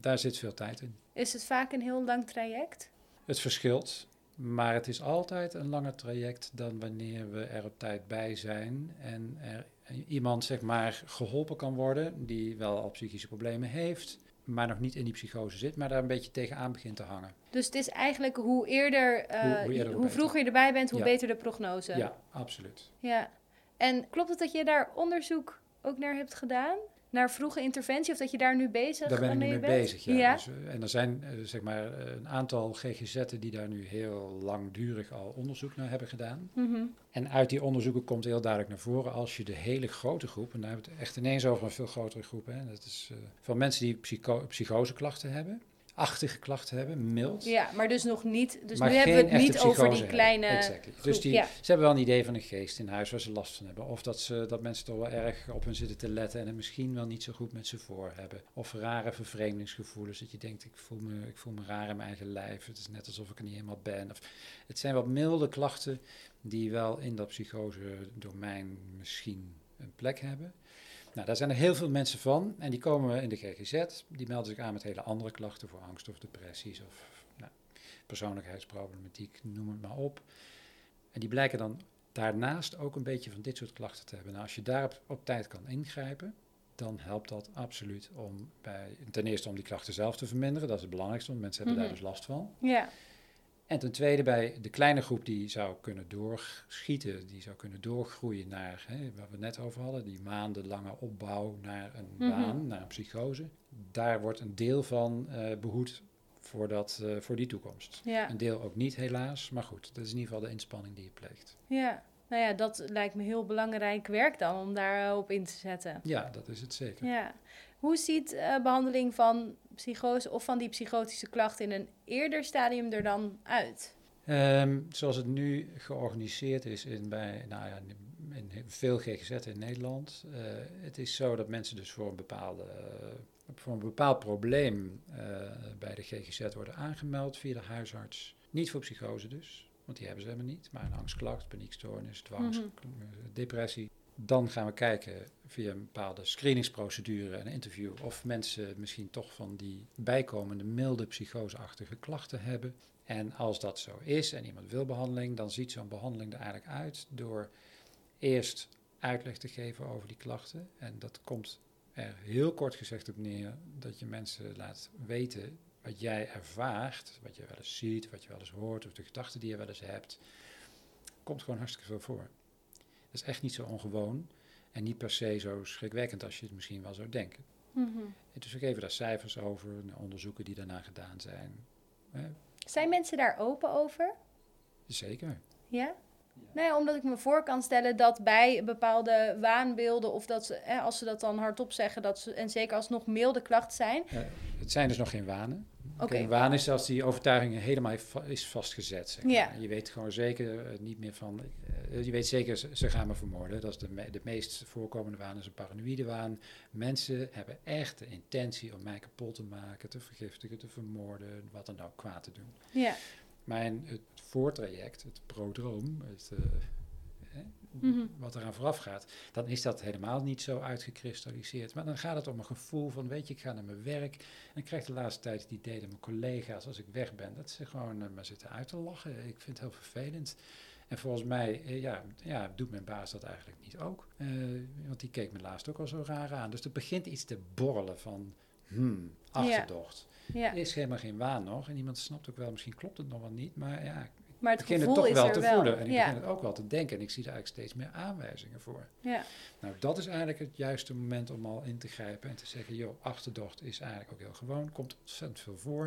daar zit veel tijd in. Is het vaak een heel lang traject? Het verschilt, maar het is altijd een langer traject dan wanneer we er op tijd bij zijn en er iemand zeg maar geholpen kan worden die wel al psychische problemen heeft, maar nog niet in die psychose zit, maar daar een beetje tegenaan begint te hangen. Dus het is eigenlijk hoe eerder, uh, Hoe- hoe, hoe eerder, hoe beter. vroeger je erbij bent, hoe Ja. beter de prognose. Ja, absoluut. Ja. En klopt het dat je daar onderzoek ook naar hebt gedaan? Naar vroege interventie? Of dat je daar nu bezig Daar ben ik nu mee bent? bezig. Ja. Ja. Dus, eh, en er zijn eh, zeg maar eh, een aantal GGZ'en die daar nu heel langdurig al onderzoek naar hebben gedaan. Mhm. En uit die onderzoeken komt heel duidelijk naar voren als je de hele grote groep, en daar hebben we het echt ineens over een veel grotere groep, hè, dat is van mensen die psycho psychoseklachten hebben, achtige klachten hebben, mild. Ja, maar dus nog niet. Dus maar nu hebben we het niet over die kleine. Exactly. Dus die, ja. ze hebben wel een idee van een geest in huis waar ze last van hebben. Of dat, ze, dat mensen toch wel erg op hun zitten te letten en het misschien wel niet zo goed met ze voor hebben. Of rare vervreemdingsgevoelens, dat je denkt ik voel, me, ik voel me raar in mijn eigen lijf. Het is net alsof ik er niet helemaal ben. Of, het zijn wat milde klachten die wel in dat psychose domein misschien een plek hebben. Nou, daar zijn er heel veel mensen van en die komen in de GGZ. Die melden zich aan met hele andere klachten voor angst of depressies of nou, persoonlijkheidsproblematiek, noem het maar op. En die blijken dan daarnaast ook een beetje van dit soort klachten te hebben. Nou, als je daarop op tijd kan ingrijpen, dan helpt dat absoluut om bij, ten eerste om die klachten zelf te verminderen. Dat is het belangrijkste, want mensen hebben Mhm. daar dus last van. ja. En ten tweede bij de kleine groep die zou kunnen doorschieten, die zou kunnen doorgroeien naar, hè, waar we het net over hadden, die maandenlange opbouw naar een Mhm. baan, naar een psychose. Daar wordt een deel van eh, behoed voor, dat, eh, voor die toekomst. Ja. Een deel ook niet helaas, maar goed, dat is in ieder geval de inspanning die je pleegt. ja. Nou ja, dat lijkt me heel belangrijk werk dan om daarop in te zetten. Ja, dat is het zeker. Ja. Hoe ziet eh, behandeling van psychose of van die psychotische klachten in een eerder stadium er dan uit? Ehm, zoals het nu georganiseerd is in, bij, nou ja, in, veel GGZ in Nederland. eh, het is zo dat mensen dus voor een, bepaalde, eh, voor een bepaald probleem bij de GGZ worden aangemeld via de huisarts. Niet voor psychose dus, want die hebben ze helemaal niet. Maar een angstklacht, paniekstoornis, dwangs, Mhm. depressie. Dan gaan we kijken via een bepaalde screeningsprocedure en interview of mensen misschien toch van die bijkomende milde psychoseachtige klachten hebben. En als dat zo is en iemand wil behandeling, dan ziet zo'n behandeling er eigenlijk uit door eerst uitleg te geven over die klachten. En dat komt er heel kort gezegd op neer dat je mensen laat weten wat jij ervaart, wat je wel eens ziet, wat je wel eens hoort, of de gedachten die je wel eens hebt. Komt gewoon hartstikke veel voor. Dat is echt niet zo ongewoon en niet per se zo schrikwekkend als je het misschien wel zou denken. En dus we geven daar cijfers over, onderzoeken die daarna gedaan zijn. Zijn mensen daar open over? zeker. Ja? Nou ja, omdat ik me voor kan stellen dat bij bepaalde waanbeelden, of dat ze, hè, als ze dat dan hardop zeggen, dat ze, en zeker als nog milde klachten zijn. Het zijn dus nog geen wanen. Oké. Een waan is als die overtuiging helemaal is vastgezet. Zeg maar. Ja. Je weet gewoon zeker eh, niet meer van. eh, je weet zeker, ze, gaan me vermoorden. Dat is de, me- de meest voorkomende waan, is een paranoïde waan. Mensen hebben echt de intentie om mij kapot te maken, te vergiftigen, te vermoorden, wat dan ook kwaad te doen. Ja. Maar het voortraject, het prodroom, het, eh, hè, Mhm. wat eraan vooraf gaat, dan is dat helemaal niet zo uitgekristalliseerd. Maar dan gaat het om een gevoel van, weet je, ik ga naar mijn werk en ik krijg de laatste tijd het idee dat mijn collega's, als ik weg ben, dat ze gewoon uh, maar zitten uit te lachen. Ik vind het heel vervelend. En volgens mij, eh, ja, ja, doet mijn baas dat eigenlijk niet ook. Want die keek me laatst ook al zo raar aan. Dus er begint iets te borrelen van, hmm, achterdocht. ja. Er is helemaal geen waan nog. En iemand snapt ook wel, misschien klopt het nog wel niet. Maar ja, ik Maar het begin het toch wel te wel. voelen. En ik ja. begin het ook wel te denken. En ik zie er eigenlijk steeds meer aanwijzingen voor. Ja. Nou, dat is eigenlijk het juiste moment om al in te grijpen. En te zeggen, joh, achterdocht is eigenlijk ook heel gewoon. Komt ontzettend veel voor.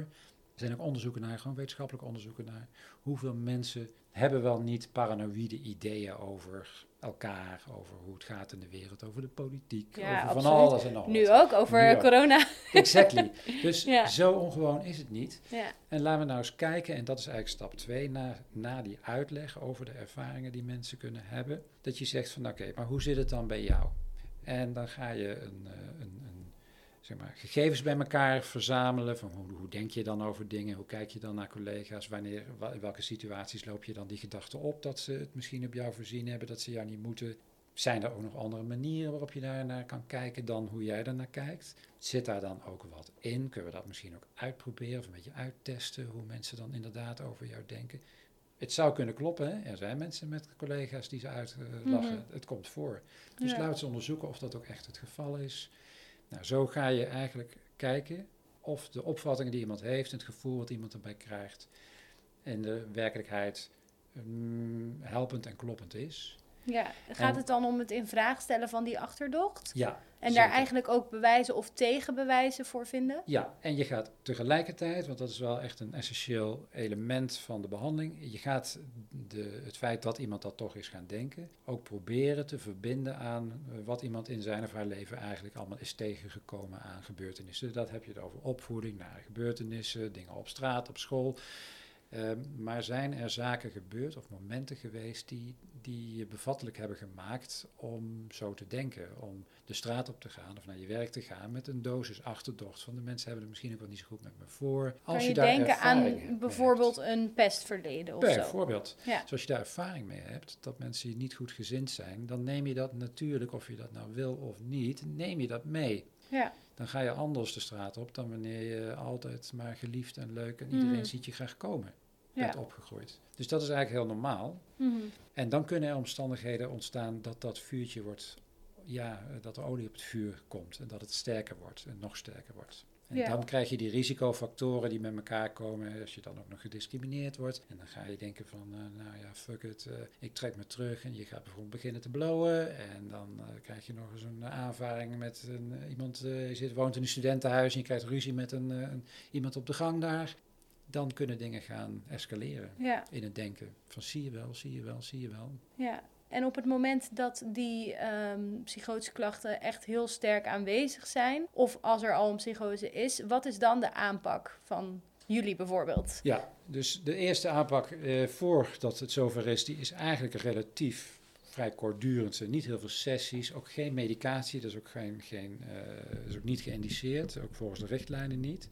Er zijn ook onderzoeken naar, gewoon wetenschappelijke onderzoeken naar. Hoeveel mensen hebben wel niet paranoïde ideeën over elkaar. Over hoe het gaat in de wereld. Over de politiek. Ja, over van alles en nog Nu ook over Nu ook. corona. (laughs) Exactly. Dus Ja. zo ongewoon is het niet. Ja. En laten we nou eens kijken, en dat is eigenlijk stap 2, na, na die uitleg over de ervaringen die mensen kunnen hebben. Dat je zegt van oké, maar hoe zit het dan bij jou? En dan ga je een, eh, een, een, zeg maar, gegevens bij elkaar verzamelen. Van hoe, hoe denk je dan over dingen? Hoe kijk je dan naar collega's? Wanneer, wa- in welke situaties loop je dan die gedachte op dat ze het misschien op jou voorzien hebben, dat ze jou niet moeten? Zijn er ook nog andere manieren waarop je daar naar kan kijken dan hoe jij er naar kijkt? Zit daar dan ook wat in? Kunnen we dat misschien ook uitproberen of een beetje uittesten hoe mensen dan inderdaad over jou denken? Het zou kunnen kloppen, hè? er zijn mensen met collega's die ze uitlachen. Mhm. Het komt voor. Dus Ja. laten we onderzoeken of dat ook echt het geval is. Nou, zo ga je eigenlijk kijken of de opvattingen die iemand heeft, het gevoel wat iemand erbij krijgt, in de werkelijkheid mm, helpend en kloppend is. Ja, gaat En- het dan om het in vraag stellen van die achterdocht? Ja, En zeker. daar eigenlijk ook bewijzen of tegenbewijzen voor vinden? Ja, en je gaat tegelijkertijd, want dat is wel echt een essentieel element van de behandeling, je gaat de, het feit dat iemand dat toch is gaan denken, ook proberen te verbinden aan wat iemand in zijn of haar leven eigenlijk allemaal is tegengekomen aan gebeurtenissen. Dat heb je het over opvoeding, naar gebeurtenissen, dingen op straat, op school. Ehm, maar zijn er zaken gebeurd of momenten geweest die, die je bevattelijk hebben gemaakt om zo te denken, om de straat op te gaan of naar je werk te gaan met een dosis achterdocht van de mensen hebben het misschien ook wel niet zo goed met me voor. Als kan je, daar denken aan bijvoorbeeld hebt. een pestverleden of zo? Bijvoorbeeld, Ja. Dus als je daar ervaring mee hebt, dat mensen niet goed gezind zijn, dan neem je dat natuurlijk, of je dat nou wil of niet, neem je dat mee. Ja. Dan ga je anders de straat op dan wanneer je altijd maar geliefd en leuk en iedereen Mhm. ziet je graag komen Ja. bent opgegroeid. Dus dat is eigenlijk heel normaal. Mhm. En dan kunnen er omstandigheden ontstaan dat dat vuurtje wordt, ja, dat er olie op het vuur komt en dat het sterker wordt en nog sterker wordt. En Ja. dan krijg je die risicofactoren die met elkaar komen als je dan ook nog gediscrimineerd wordt. En dan ga je denken van, eh, nou ja, fuck it, eh, ik trek me terug en je gaat bijvoorbeeld beginnen te blowen. En dan eh, krijg je nog eens een aanvaring met een, iemand, je zit, woont in een studentenhuis en je krijgt ruzie met een, een, iemand op de gang daar. Dan kunnen dingen gaan escaleren Ja. in het denken. Van zie je wel, zie je wel, zie je wel. Ja, en op het moment dat die ehm, psychotische klachten echt heel sterk aanwezig zijn, of als er al een psychose is, wat is dan de aanpak van jullie bijvoorbeeld? Ja, dus de eerste aanpak eh, voordat het zover is, die is eigenlijk relatief vrij kortdurend. Er niet heel veel sessies, ook geen medicatie, dat is ook, geen, geen, eh, is ook niet geïndiceerd, ook volgens de richtlijnen niet.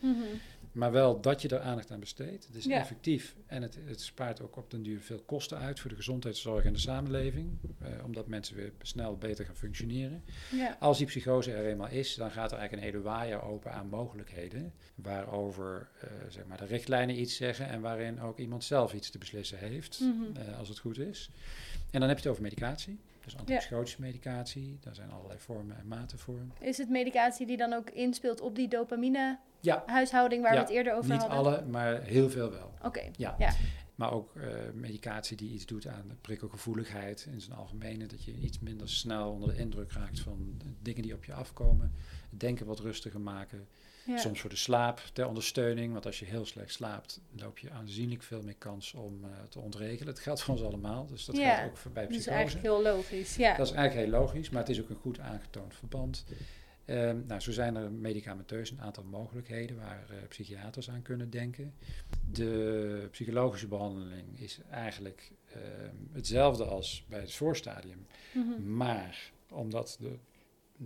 Maar wel dat je er aandacht aan besteedt. Het is Ja. effectief en het, het spaart ook op den duur veel kosten uit voor de gezondheidszorg en de samenleving, eh, omdat mensen weer snel beter gaan functioneren. Ja. Als die psychose er eenmaal is, dan gaat er eigenlijk een hele waaier open aan mogelijkheden. Waarover eh, zeg maar de richtlijnen iets zeggen en waarin ook iemand zelf iets te beslissen heeft, Mhm. eh, als het goed is. En dan heb je het over medicatie. Dus antipsychotische medicatie, daar zijn allerlei vormen en maten voor. Is het medicatie die dan ook inspeelt op die dopamine Ja, huishouding waar Ja, we het eerder over niet hadden? alle, maar heel veel wel. Oké, Ja. Ja. Maar ook eh, medicatie die iets doet aan de prikkelgevoeligheid in zijn algemene. Dat je iets minder snel onder de indruk raakt van dingen die op je afkomen. Denken wat rustiger maken. Ja. Soms voor de slaap ter ondersteuning. Want als je heel slecht slaapt, loop je aanzienlijk veel meer kans om eh, te ontregelen. Het geldt voor ons allemaal. Dus dat Ja, geldt ook voor bij Dat is psychose. eigenlijk heel logisch. Ja. Dat is eigenlijk heel logisch, maar het is ook een goed aangetoond verband. Ehm, nou, zo zijn er medicamenteus een aantal mogelijkheden waar eh, psychiaters aan kunnen denken. De psychologische behandeling is eigenlijk ehm, hetzelfde als bij het voorstadium. Mhm. Maar omdat de,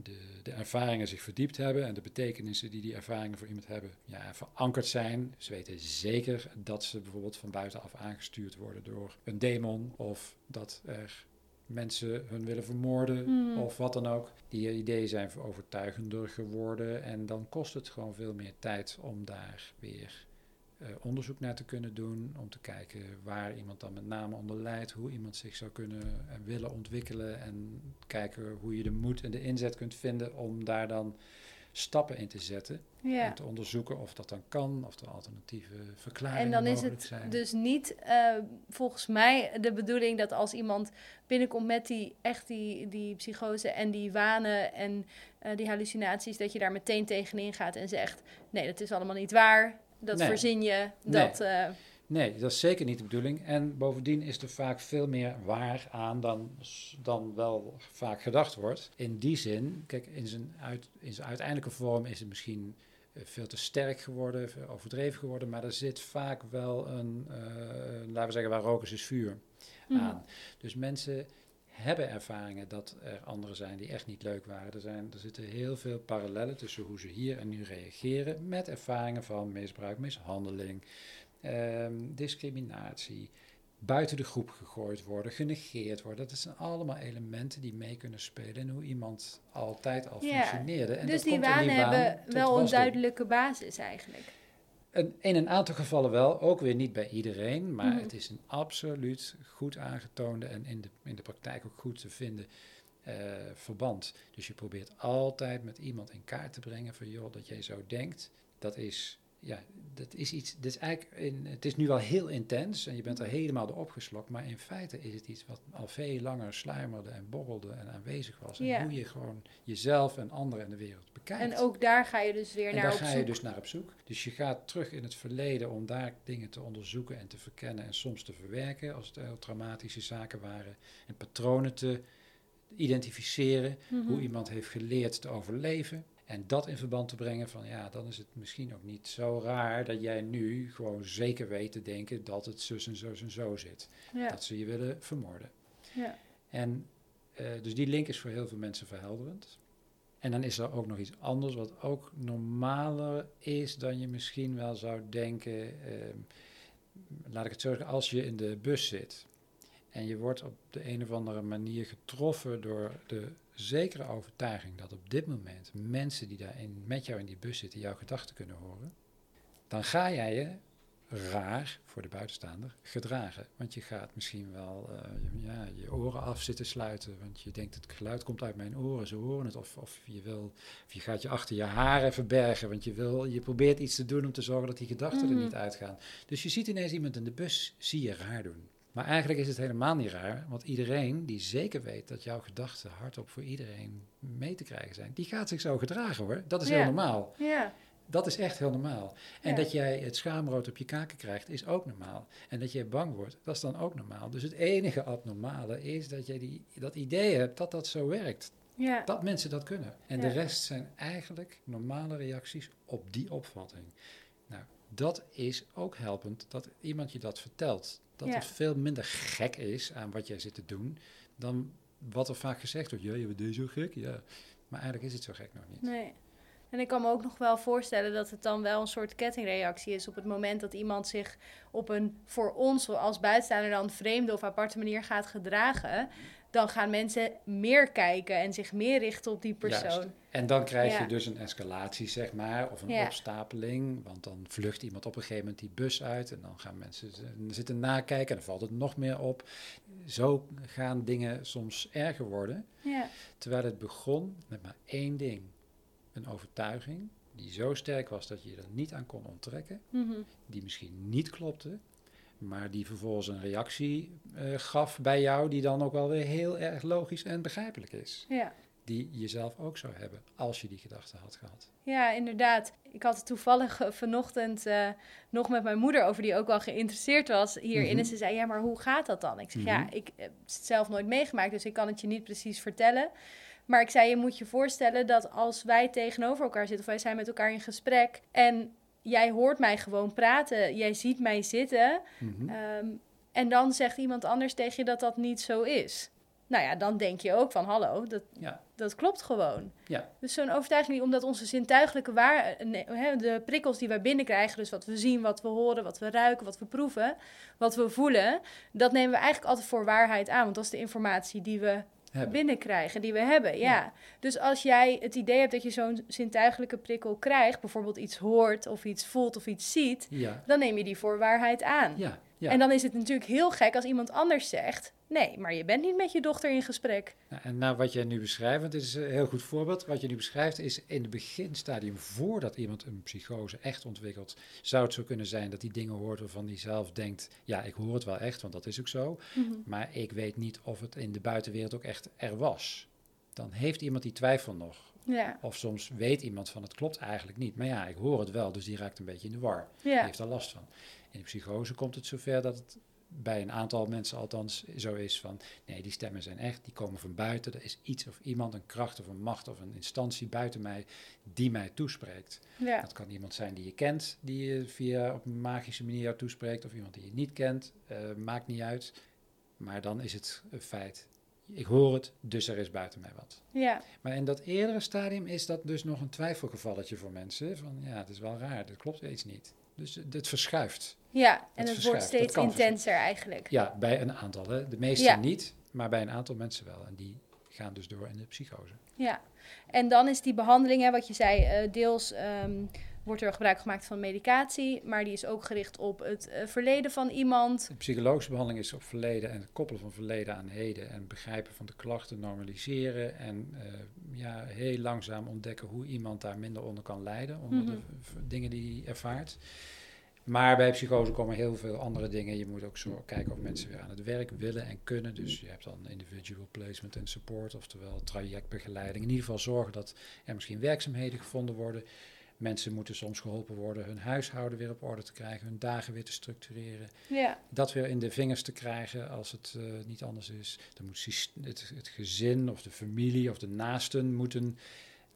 de, de ervaringen zich verdiept hebben en de betekenissen die die ervaringen voor iemand hebben ja, verankerd zijn. Ze weten zeker dat ze bijvoorbeeld van buitenaf aangestuurd worden door een demon of dat er mensen hun willen vermoorden Mhm. of wat dan ook. Die ideeën zijn overtuigender geworden en dan kost het gewoon veel meer tijd om daar weer onderzoek naar te kunnen doen, om te kijken waar iemand dan met name onder lijdt, hoe iemand zich zou kunnen en willen ontwikkelen en kijken hoe je de moed en de inzet kunt vinden om daar dan stappen in te zetten ja. en te onderzoeken of dat dan kan, of er alternatieve verklaringen En dan is het zijn. dus niet eh, volgens mij de bedoeling dat als iemand binnenkomt met die echt die, die psychose en die wanen en eh, die hallucinaties, dat je daar meteen tegenin gaat en zegt: nee, dat is allemaal niet waar. Dat Nee. verzin je. Nee. Dat, eh, Nee, dat is zeker niet de bedoeling. En bovendien is er vaak veel meer waar aan dan, dan wel vaak gedacht wordt. In die zin, kijk, in zijn, uit, in zijn uiteindelijke vorm is het misschien eh, veel te sterk geworden, overdreven geworden, maar er zit vaak wel een, eh, laten we zeggen, waar rook is, is vuur mhm. aan. Dus mensen hebben ervaringen dat er anderen zijn die echt niet leuk waren. Er, zijn, er zitten heel veel parallellen tussen hoe ze hier en nu reageren met ervaringen van misbruik, mishandeling, ehm, discriminatie, buiten de groep gegooid worden, genegeerd worden. Dat zijn allemaal elementen die mee kunnen spelen in hoe iemand altijd al Ja, functioneerde. En dus dat die komt waan hebben wel een duidelijke basis eigenlijk. In een aantal gevallen wel, ook weer niet bij iedereen, maar Mhm. het is een absoluut goed aangetoonde en in de, in de praktijk ook goed te vinden eh, verband. Dus je probeert altijd met iemand in kaart te brengen van joh, dat jij zo denkt, dat is, ja, dat is iets, dat is eigenlijk in, het is nu wel heel intens en je bent er helemaal door opgeslokt, maar in feite is het iets wat al veel langer sluimerde en borrelde en aanwezig was. En hoe je gewoon jezelf en anderen en de wereld bekijkt. En ook daar ga je dus weer En naar daar op ga zoek. je dus naar op zoek. Dus je gaat terug in het verleden om daar dingen te onderzoeken en te verkennen en soms te verwerken als het heel traumatische zaken waren. En patronen te identificeren, Mhm. hoe iemand heeft geleerd te overleven. En dat in verband te brengen van ja, dan is het misschien ook niet zo raar dat jij nu gewoon zeker weet te denken dat het zus en zo en zo zit. Ja. Dat ze je willen vermoorden. Ja. En eh, dus die link is voor heel veel mensen verhelderend. En dan is er ook nog iets anders wat ook normaler is dan je misschien wel zou denken. ehm, laat ik het zo zeggen, als je in de bus zit en je wordt op de een of andere manier getroffen door de zekere overtuiging dat op dit moment mensen die daar in, met jou in die bus zitten jouw gedachten kunnen horen, dan ga jij je raar voor de buitenstaander gedragen. Want je gaat misschien wel eh, ja, je oren af zitten sluiten. Want je denkt het geluid komt uit mijn oren, ze horen het. Of, of, je, wil, of je gaat je achter je haren verbergen. Want je, wil, je probeert iets te doen om te zorgen dat die gedachten Mhm. er niet uitgaan. Dus je ziet ineens iemand in de bus, zie je raar doen. Maar eigenlijk is het helemaal niet raar, want iedereen die zeker weet dat jouw gedachten hardop voor iedereen mee te krijgen zijn, die gaat zich zo gedragen hoor. Dat is heel normaal. Ja. Dat is echt heel normaal. En Ja. dat jij het schaamrood op je kaken krijgt, is ook normaal. En dat jij bang wordt, dat is dan ook normaal. Dus het enige abnormale is dat jij die, dat idee hebt dat dat zo werkt. Ja. Dat mensen dat kunnen. En Ja. de rest zijn eigenlijk normale reacties op die opvatting. Nou, dat is ook helpend dat iemand je dat vertelt. Dat Ja. het veel minder gek is aan wat jij zit te doen dan wat er vaak gezegd wordt. Ja, je bent deze zo gek? Ja. Maar eigenlijk is het zo gek nog niet. Nee. En ik kan me ook nog wel voorstellen dat het dan wel een soort kettingreactie is op het moment dat iemand zich op een voor ons als buitenstaander dan vreemde of aparte manier gaat gedragen. Dan gaan mensen meer kijken en zich meer richten op die persoon. Juist. En dan krijg je Ja. dus een escalatie, zeg maar, of een Ja. opstapeling. Want dan vlucht iemand op een gegeven moment die bus uit. En dan gaan mensen zitten nakijken en dan valt het nog meer op. Zo gaan dingen soms erger worden. Ja. Terwijl het begon met maar één ding. Een overtuiging die zo sterk was dat je je er niet aan kon onttrekken. Mhm. Die misschien niet klopte. Maar die vervolgens een reactie eh, gaf bij jou, die dan ook wel weer heel erg logisch en begrijpelijk is ja. die je zelf ook zou hebben als je die gedachte had gehad. Ja, inderdaad. Ik had het toevallig eh, vanochtend eh, nog met mijn moeder over, die ook wel geïnteresseerd was hierin. Mhm. En ze zei, ja, maar hoe gaat dat dan? Ik zeg, ja, Mhm. ik heb het zelf nooit meegemaakt, dus ik kan het je niet precies vertellen. Maar ik zei, je moet je voorstellen dat als wij tegenover elkaar zitten, of wij zijn met elkaar in gesprek en jij hoort mij gewoon praten, jij ziet mij zitten, Mhm. Ehm, en dan zegt iemand anders tegen je dat dat niet zo is. Nou ja, dan denk je ook van hallo, dat, Ja. dat klopt gewoon. Ja. Dus zo'n overtuiging, omdat onze zintuigelijke waar, nee, de prikkels die wij binnenkrijgen, dus wat we zien, wat we horen, wat we ruiken, wat we proeven, wat we voelen, dat nemen we eigenlijk altijd voor waarheid aan. Want dat is de informatie die we Hebben. binnenkrijgen, die we hebben. Ja. Ja. Dus als jij het idee hebt dat je zo'n zintuigelijke prikkel krijgt, bijvoorbeeld iets hoort of iets voelt of iets ziet, Ja. dan neem je die voor waarheid aan. Ja. Ja. En dan is het natuurlijk heel gek als iemand anders zegt: Nee, maar je bent niet met je dochter in gesprek. Nou, en nou wat jij nu beschrijft, want dit is een heel goed voorbeeld. Wat je nu beschrijft is in het beginstadium, voordat iemand een psychose echt ontwikkelt, zou het zo kunnen zijn dat hij dingen hoort waarvan hij zelf denkt, ja, ik hoor het wel echt, want dat is ook zo. Maar ik weet niet of het in de buitenwereld ook echt er was. Dan heeft iemand die twijfel nog. Ja, Of soms weet iemand van het klopt eigenlijk niet. Maar ja, ik hoor het wel, dus die raakt een beetje in de war. Die ja, heeft er last van. In de psychose komt het zover dat het bij een aantal mensen althans zo is van... nee, die stemmen zijn echt, die komen van buiten. Er is iets of iemand, een kracht of een macht of een instantie buiten mij... die mij toespreekt. ja, Dat kan iemand zijn die je kent, die je via op een magische manier jou toespreekt... of iemand die je niet kent, eh, maakt niet uit. Maar dan is het een feit. Ik hoor het, dus er is buiten mij wat. ja, Maar in dat eerdere stadium is dat dus nog een twijfelgevalletje voor mensen. Van ja, het is wel raar, dat klopt iets niet. Dus het het verschuift. ja. En Het wordt steeds intenser eigenlijk. Ja, bij een aantal. Hè. De meeste Ja. niet, maar bij een aantal mensen wel. En die gaan dus door in de psychose. Ja. En dan is die behandeling, hè, wat je zei, eh, deels ehm, wordt er gebruik gemaakt van medicatie, maar die is ook gericht op het eh, verleden van iemand. De psychologische behandeling is op verleden en het koppelen van verleden aan heden en begrijpen van de klachten, normaliseren en eh, ja, heel langzaam ontdekken hoe iemand daar minder onder kan lijden, onder Mhm. de v- dingen die hij ervaart. Maar bij psychose komen heel veel andere dingen. Je moet ook zo kijken of mensen weer aan het werk willen en kunnen. Dus je hebt dan individual placement en support, oftewel trajectbegeleiding. In ieder geval zorgen dat er misschien werkzaamheden gevonden worden. Mensen moeten soms geholpen worden hun huishouden weer op orde te krijgen, hun dagen weer te structureren. Ja, Dat weer in de vingers te krijgen als het eh, niet anders is. Dan moet het, het gezin of de familie of de naasten moeten,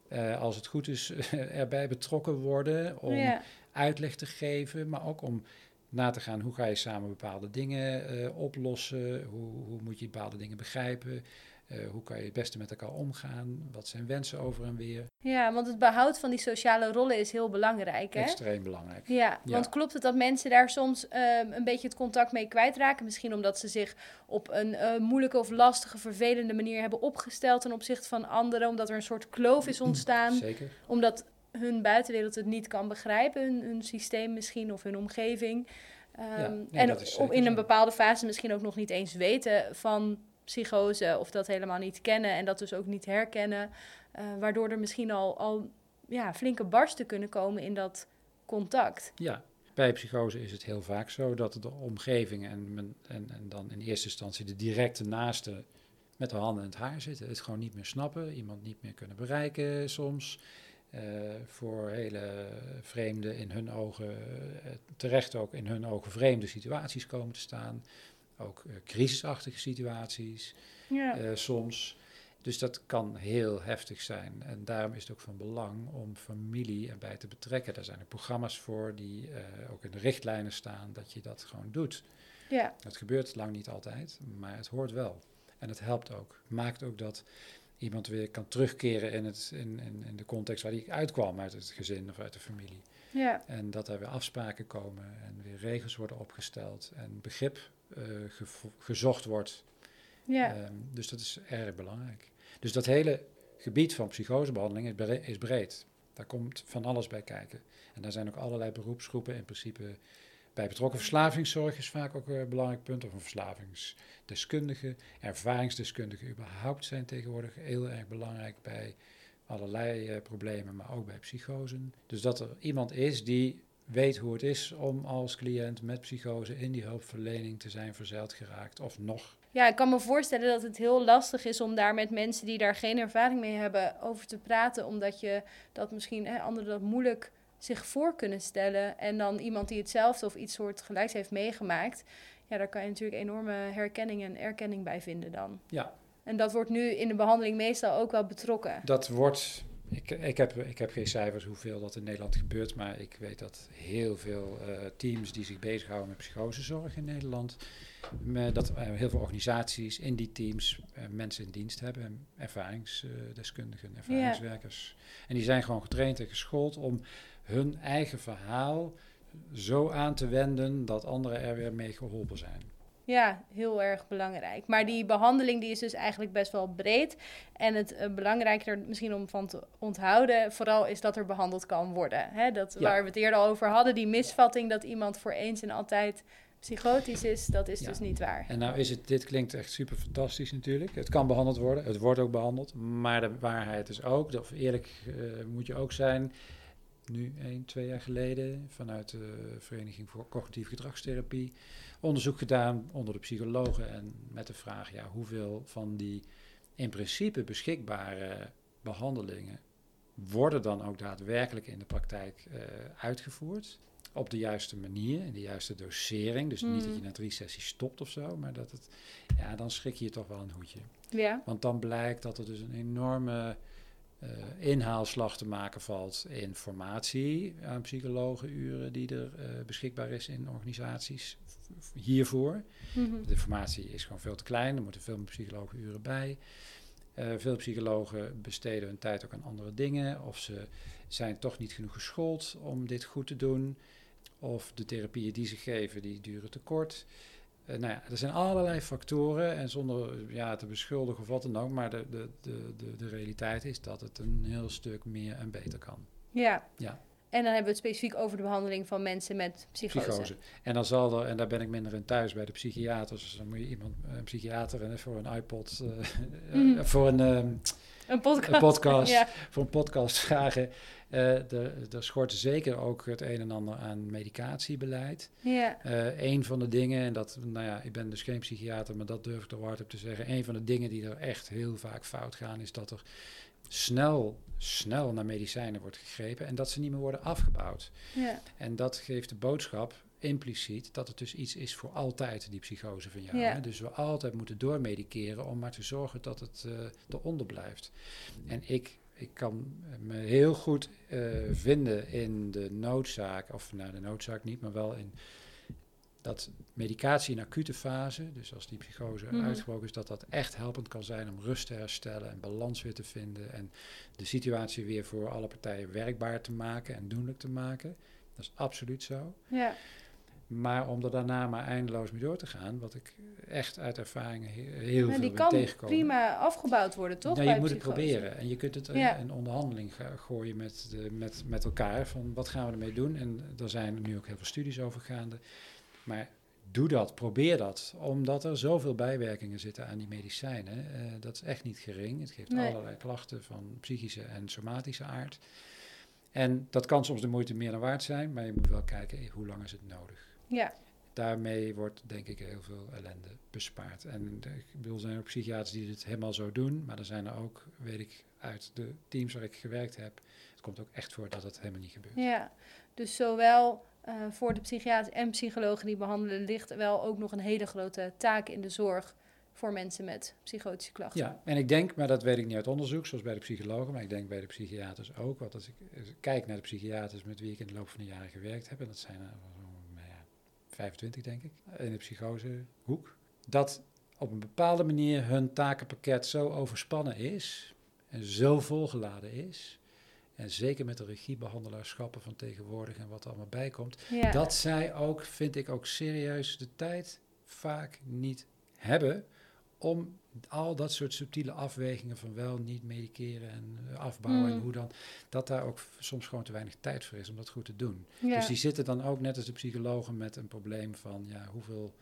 eh, als het goed is, (laughs) erbij betrokken worden om ja. uitleg te geven, maar ook om na te gaan hoe ga je samen bepaalde dingen eh, oplossen, hoe, hoe moet je bepaalde dingen begrijpen, eh, hoe kan je het beste met elkaar omgaan, wat zijn wensen over en weer. ja, want het behoud van die sociale rollen is heel belangrijk. Hè? Extreem belangrijk. Ja, Ja. want klopt het dat mensen daar soms ehm, een beetje het contact mee kwijtraken? Misschien omdat ze zich op een eh, moeilijke of lastige, vervelende manier hebben opgesteld ten opzichte van anderen, omdat er een soort kloof is ontstaan, (clears throat) Zeker. omdat hun buitenwereld het niet kan begrijpen, hun, hun systeem misschien of hun omgeving. Ehm, nee, en in een bepaalde fase misschien ook nog niet eens weten van psychose of dat helemaal niet kennen en dat dus ook niet herkennen, eh, waardoor er misschien al, al ja, flinke barsten kunnen komen in dat contact. Ja, bij psychose is het heel vaak zo dat de omgeving en, en, en dan in eerste instantie de directe naaste met de handen in het haar zitten. Het gewoon niet meer snappen, iemand niet meer kunnen bereiken soms. Eh, voor hele vreemde, in hun ogen, eh, terecht ook in hun ogen vreemde situaties komen te staan. Ook eh, crisisachtige situaties Ja. eh, soms. Dus dat kan heel heftig zijn. En daarom is het ook van belang om familie erbij te betrekken. Daar zijn er programma's voor die eh, ook in de richtlijnen staan dat je dat gewoon doet. ja. Dat gebeurt lang niet altijd, maar het hoort wel. En het helpt ook. Maakt ook dat iemand weer kan terugkeren in, het, in, in, in de context waar hij uitkwam, uit het gezin of uit de familie. Ja, En dat er weer afspraken komen en weer regels worden opgesteld en begrip gezocht wordt ja, Ehm, dus dat is erg belangrijk. Dus dat hele gebied van psychosebehandeling is, bre- is breed. Daar komt van alles bij kijken. En daar zijn ook allerlei beroepsgroepen in principe bij betrokken. Verslavingszorg is vaak ook een belangrijk punt. Of een verslavingsdeskundige. Ervaringsdeskundigen überhaupt zijn tegenwoordig heel erg belangrijk bij allerlei eh, problemen, maar ook bij psychosen. Dus dat er iemand is die weet hoe het is om als cliënt met psychose in die hulpverlening te zijn verzeild geraakt. Of nog ja, ik kan me voorstellen dat het heel lastig is om daar met mensen die daar geen ervaring mee hebben over te praten. Omdat je dat misschien hè, anderen dat moeilijk zich voor kunnen stellen. En dan iemand die hetzelfde of iets soortgelijks heeft meegemaakt. Ja, daar kan je natuurlijk enorme herkenning en erkenning bij vinden dan. Ja. En dat wordt nu in de behandeling meestal ook wel betrokken. Dat wordt. Ik, ik, heb, ik heb geen cijfers hoeveel dat in Nederland gebeurt, maar ik weet dat heel veel eh, teams die zich bezighouden met psychosezorg in Nederland, met dat eh, heel veel organisaties in die teams eh, mensen in dienst hebben, ervaringsdeskundigen, ervaringswerkers. En die zijn gewoon getraind en geschoold om hun eigen verhaal zo aan te wenden dat anderen er weer mee geholpen zijn. Ja, heel erg belangrijk. Maar die behandeling die is dus eigenlijk best wel breed. En het eh, belangrijke er misschien om van te onthouden, vooral is dat er behandeld kan worden. Hè? Dat, Ja. Waar we het eerder al over hadden, die misvatting dat iemand voor eens en altijd psychotisch is, dat is Ja. dus niet waar. En nou is het, dit klinkt echt super fantastisch natuurlijk. Het kan behandeld worden, het wordt ook behandeld. Maar de waarheid is ook, of eerlijk eh, moet je ook zijn, nu één, twee jaar geleden vanuit de Vereniging voor Cognitieve Gedragstherapie onderzoek gedaan onder de psychologen en met de vraag, ja, hoeveel van die in principe beschikbare behandelingen worden dan ook daadwerkelijk in de praktijk eh, uitgevoerd? Op de juiste manier, in de juiste dosering. Dus niet dat je Mm. na drie sessies stopt of zo, maar dat het, ja, dan schrik je je toch wel een hoedje. Ja, Want dan blijkt dat er dus een enorme eh, inhaalslag te maken valt in formatie aan psychologenuren die er eh, beschikbaar is in organisaties hiervoor. Mhm. De formatie is gewoon veel te klein, er moeten veel meer psychologenuren bij. Eh, veel psychologen besteden hun tijd ook aan andere dingen, of ze zijn toch niet genoeg geschoold om dit goed te doen, of de therapieën die ze geven, die duren te kort. Eh, nou ja, er zijn allerlei factoren en zonder ja, te beschuldigen of wat dan ook, maar de, de, de, de, de realiteit is dat het een heel stuk meer en beter kan. ja. Ja. En dan hebben we het specifiek over de behandeling van mensen met psychose. psychose. En dan zal er, en daar ben ik minder in thuis bij de psychiaters, dus dan moet je iemand, een psychiater voor een iPod, eh, (laughs) eh, voor een, ehm, Een podcast. een podcast, (laughs) ja. voor een podcast vragen. Eh er, schort zeker ook het een en ander aan medicatiebeleid. ja. Een van de dingen, en dat, nou ja, ik ben dus geen psychiater, maar dat durf ik er hard op te zeggen. Een van de dingen die er echt heel vaak fout gaan, is dat er snel, snel naar medicijnen wordt gegrepen en dat ze niet meer worden afgebouwd. ja. En dat geeft de boodschap impliciet dat het dus iets is voor altijd, die psychose van jou. Ja. Hè? Dus we altijd moeten doormediceren om maar te zorgen dat het eh eronder blijft. En ik, ik kan me heel goed eh, vinden in de noodzaak, of nou de noodzaak niet, maar wel in dat medicatie in acute fase, dus als die psychose Mhm. uitgebroken is, dat dat echt helpend kan zijn om rust te herstellen en balans weer te vinden en de situatie weer voor alle partijen werkbaar te maken en doenlijk te maken. Dat is absoluut zo. ja. Maar om er daarna maar eindeloos mee door te gaan, wat ik echt uit ervaringen he- heel Nou, veel die ben kan prima afgebouwd worden, toch? Nou, je moet het proberen. En je kunt het Ja. in onderhandeling gooien met, de, met, met elkaar. Van wat gaan we ermee doen? En er zijn nu ook heel veel studies over gaande. Maar doe dat, probeer dat. Omdat er zoveel bijwerkingen zitten aan die medicijnen. Eh, dat is echt niet gering. Het geeft Nee. allerlei klachten van psychische en somatische aard. En dat kan soms de moeite meer dan waard zijn. Maar je moet wel kijken, hoe lang is het nodig? Ja, daarmee wordt denk ik heel veel ellende bespaard. En de- ik bedoel, er zijn ook psychiaters die dit helemaal zo doen, maar er zijn er ook, weet ik, uit de teams waar ik gewerkt heb, het komt ook echt voor dat het helemaal niet gebeurt. ja. Dus zowel eh, voor de psychiater en psychologen die behandelen, ligt wel ook nog een hele grote taak in de zorg voor mensen met psychotische klachten. Ja, en ik denk, maar dat weet ik niet uit onderzoek, zoals bij de psychologen, maar ik denk bij de psychiaters ook. Want als ik kijk naar de psychiaters met wie ik in de loop van de jaren gewerkt heb, en dat zijn er nou ja, 25 denk ik, in de psychosehoek, dat op een bepaalde manier hun takenpakket zo overspannen is en zo volgeladen is. En zeker met de regiebehandelaarschappen van tegenwoordig en wat er allemaal bij komt, Ja. dat zij ook, vind ik ook serieus, de tijd vaak niet hebben om al dat soort subtiele afwegingen van wel, niet mediceren en afbouwen en Mm. hoe dan, dat daar ook soms gewoon te weinig tijd voor is om dat goed te doen. ja. Dus die zitten dan ook net als de psychologen met een probleem van, ja, hoeveel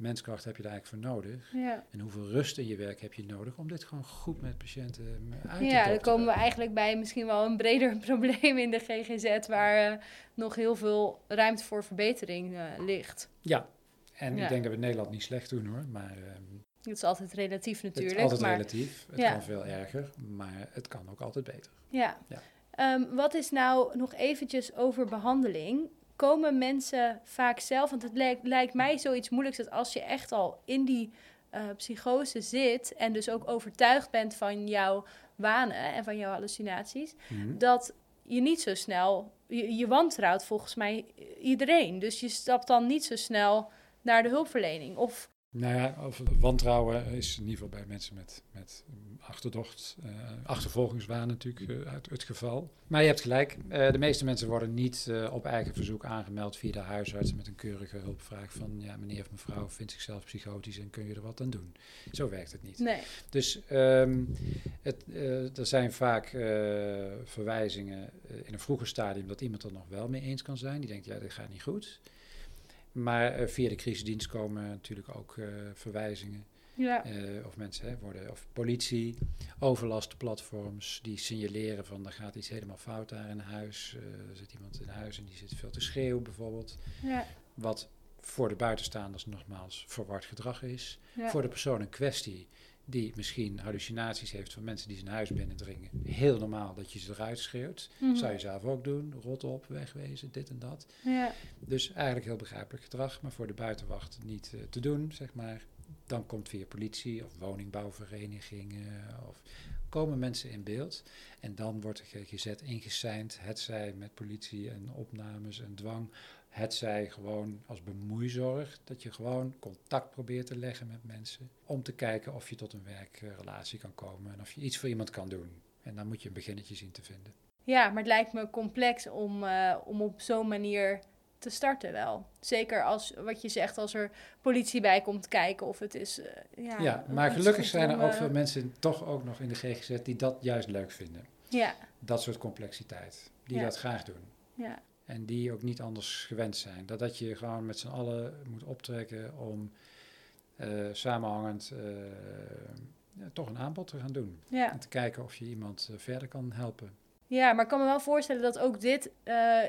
menskracht heb je daar eigenlijk voor nodig? ja. En hoeveel rust in je werk heb je nodig om dit gewoon goed met patiënten eh, uit te Ja, dan komen we eigenlijk bij misschien wel een breder (laughs) probleem in de GGZ, waar eh, nog heel veel ruimte voor verbetering eh, ligt. Ja, en Ja. ik denk dat we Nederland niet slecht doen hoor, maar ehm, Dat is altijd relatief het natuurlijk. is altijd maar, relatief. Het Ja. kan veel erger, maar het kan ook altijd beter. Ja. Ja. Ehm, wat is nou nog eventjes over behandeling? Komen mensen vaak zelf, want het lijkt, lijkt mij zoiets moeilijks dat als je echt al in die eh, psychose zit en dus ook overtuigd bent van jouw wanen en van jouw hallucinaties, Mhm. dat je niet zo snel, je, je wantrouwt volgens mij iedereen. Dus je stapt dan niet zo snel naar de hulpverlening. Of Nou ja, of wantrouwen is in ieder geval bij mensen met, met achterdocht, eh, achtervolgingswaan natuurlijk eh, uit het geval. Maar je hebt gelijk, eh, de meeste mensen worden niet op eigen verzoek aangemeld via de huisarts met een keurige hulpvraag van ja, meneer of mevrouw vindt zichzelf psychotisch en kun je er wat aan doen. Zo werkt het niet. nee. Dus ehm, het, er zijn vaak verwijzingen in een vroeger stadium dat iemand er nog wel mee eens kan zijn. Die denkt, ja, dit gaat niet goed. Maar eh, via de crisisdienst komen natuurlijk ook eh, verwijzingen. Ja. eh, of mensen hè, worden, of politie, overlastplatforms die signaleren van er gaat iets helemaal fout daar in huis. Er zit iemand in huis en die zit veel te schreeuwen bijvoorbeeld. Ja. Wat voor de buitenstaanders nogmaals verward gedrag is Ja. voor de persoon in kwestie die misschien hallucinaties heeft van mensen die zijn huis binnendringen. Heel normaal dat je ze eruit schreeuwt. Mhm. Zou je zelf ook doen. Rot op, wegwezen, dit en dat. Ja. Dus eigenlijk heel begrijpelijk gedrag, maar voor de buitenwacht niet eh, te doen, zeg maar. Dan komt via politie of woningbouwverenigingen of komen mensen in beeld. En dan wordt de GGZ ingeseind, hetzij met politie en opnames en dwang. Hetzij gewoon als bemoeizorg, dat je gewoon contact probeert te leggen met mensen. Om te kijken of je tot een werkrelatie kan komen en of je iets voor iemand kan doen. En dan moet je een beginnetje zien te vinden. Ja, maar het lijkt me complex om, eh, om op zo'n manier te starten wel. Zeker als, wat je zegt, als er politie bij komt kijken of het is... eh, ja, Ja, maar gelukkig zijn er om, ook veel mensen toch ook nog in de GGZ die dat juist leuk vinden. Ja, Dat soort complexiteit. Die Ja. dat graag doen. Ja. En die ook niet anders gewend zijn. Dat, dat je gewoon met z'n allen moet optrekken om eh, samenhangend eh, ja, toch een aanbod te gaan doen. Ja. En te kijken of je iemand eh, verder kan helpen. ja, maar ik kan me wel voorstellen dat ook dit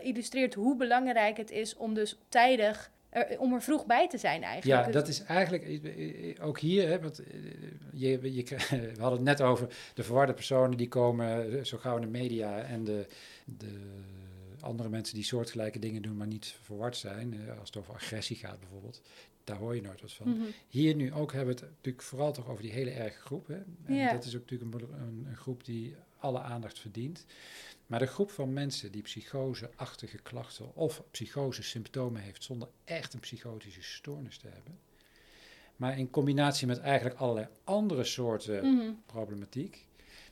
illustreert hoe belangrijk het is om dus tijdig, er, om er vroeg bij te zijn eigenlijk. Ja, dat is eigenlijk ook hier, hè, want je, je, (laughs) we hadden het net over de verwarde personen die komen zo gauw in de media en de, de andere mensen die soortgelijke dingen doen, maar niet verward zijn. eh, Als het over agressie gaat bijvoorbeeld, daar hoor je nooit wat van. Mhm. Hier nu ook hebben we het natuurlijk vooral toch over die hele erge groep. Hè? En dat is ook natuurlijk een, een groep die alle aandacht verdient. Maar de groep van mensen die psychoseachtige klachten of psychose-symptomen heeft zonder echt een psychotische stoornis te hebben. Maar in combinatie met eigenlijk allerlei andere soorten Mhm. problematiek,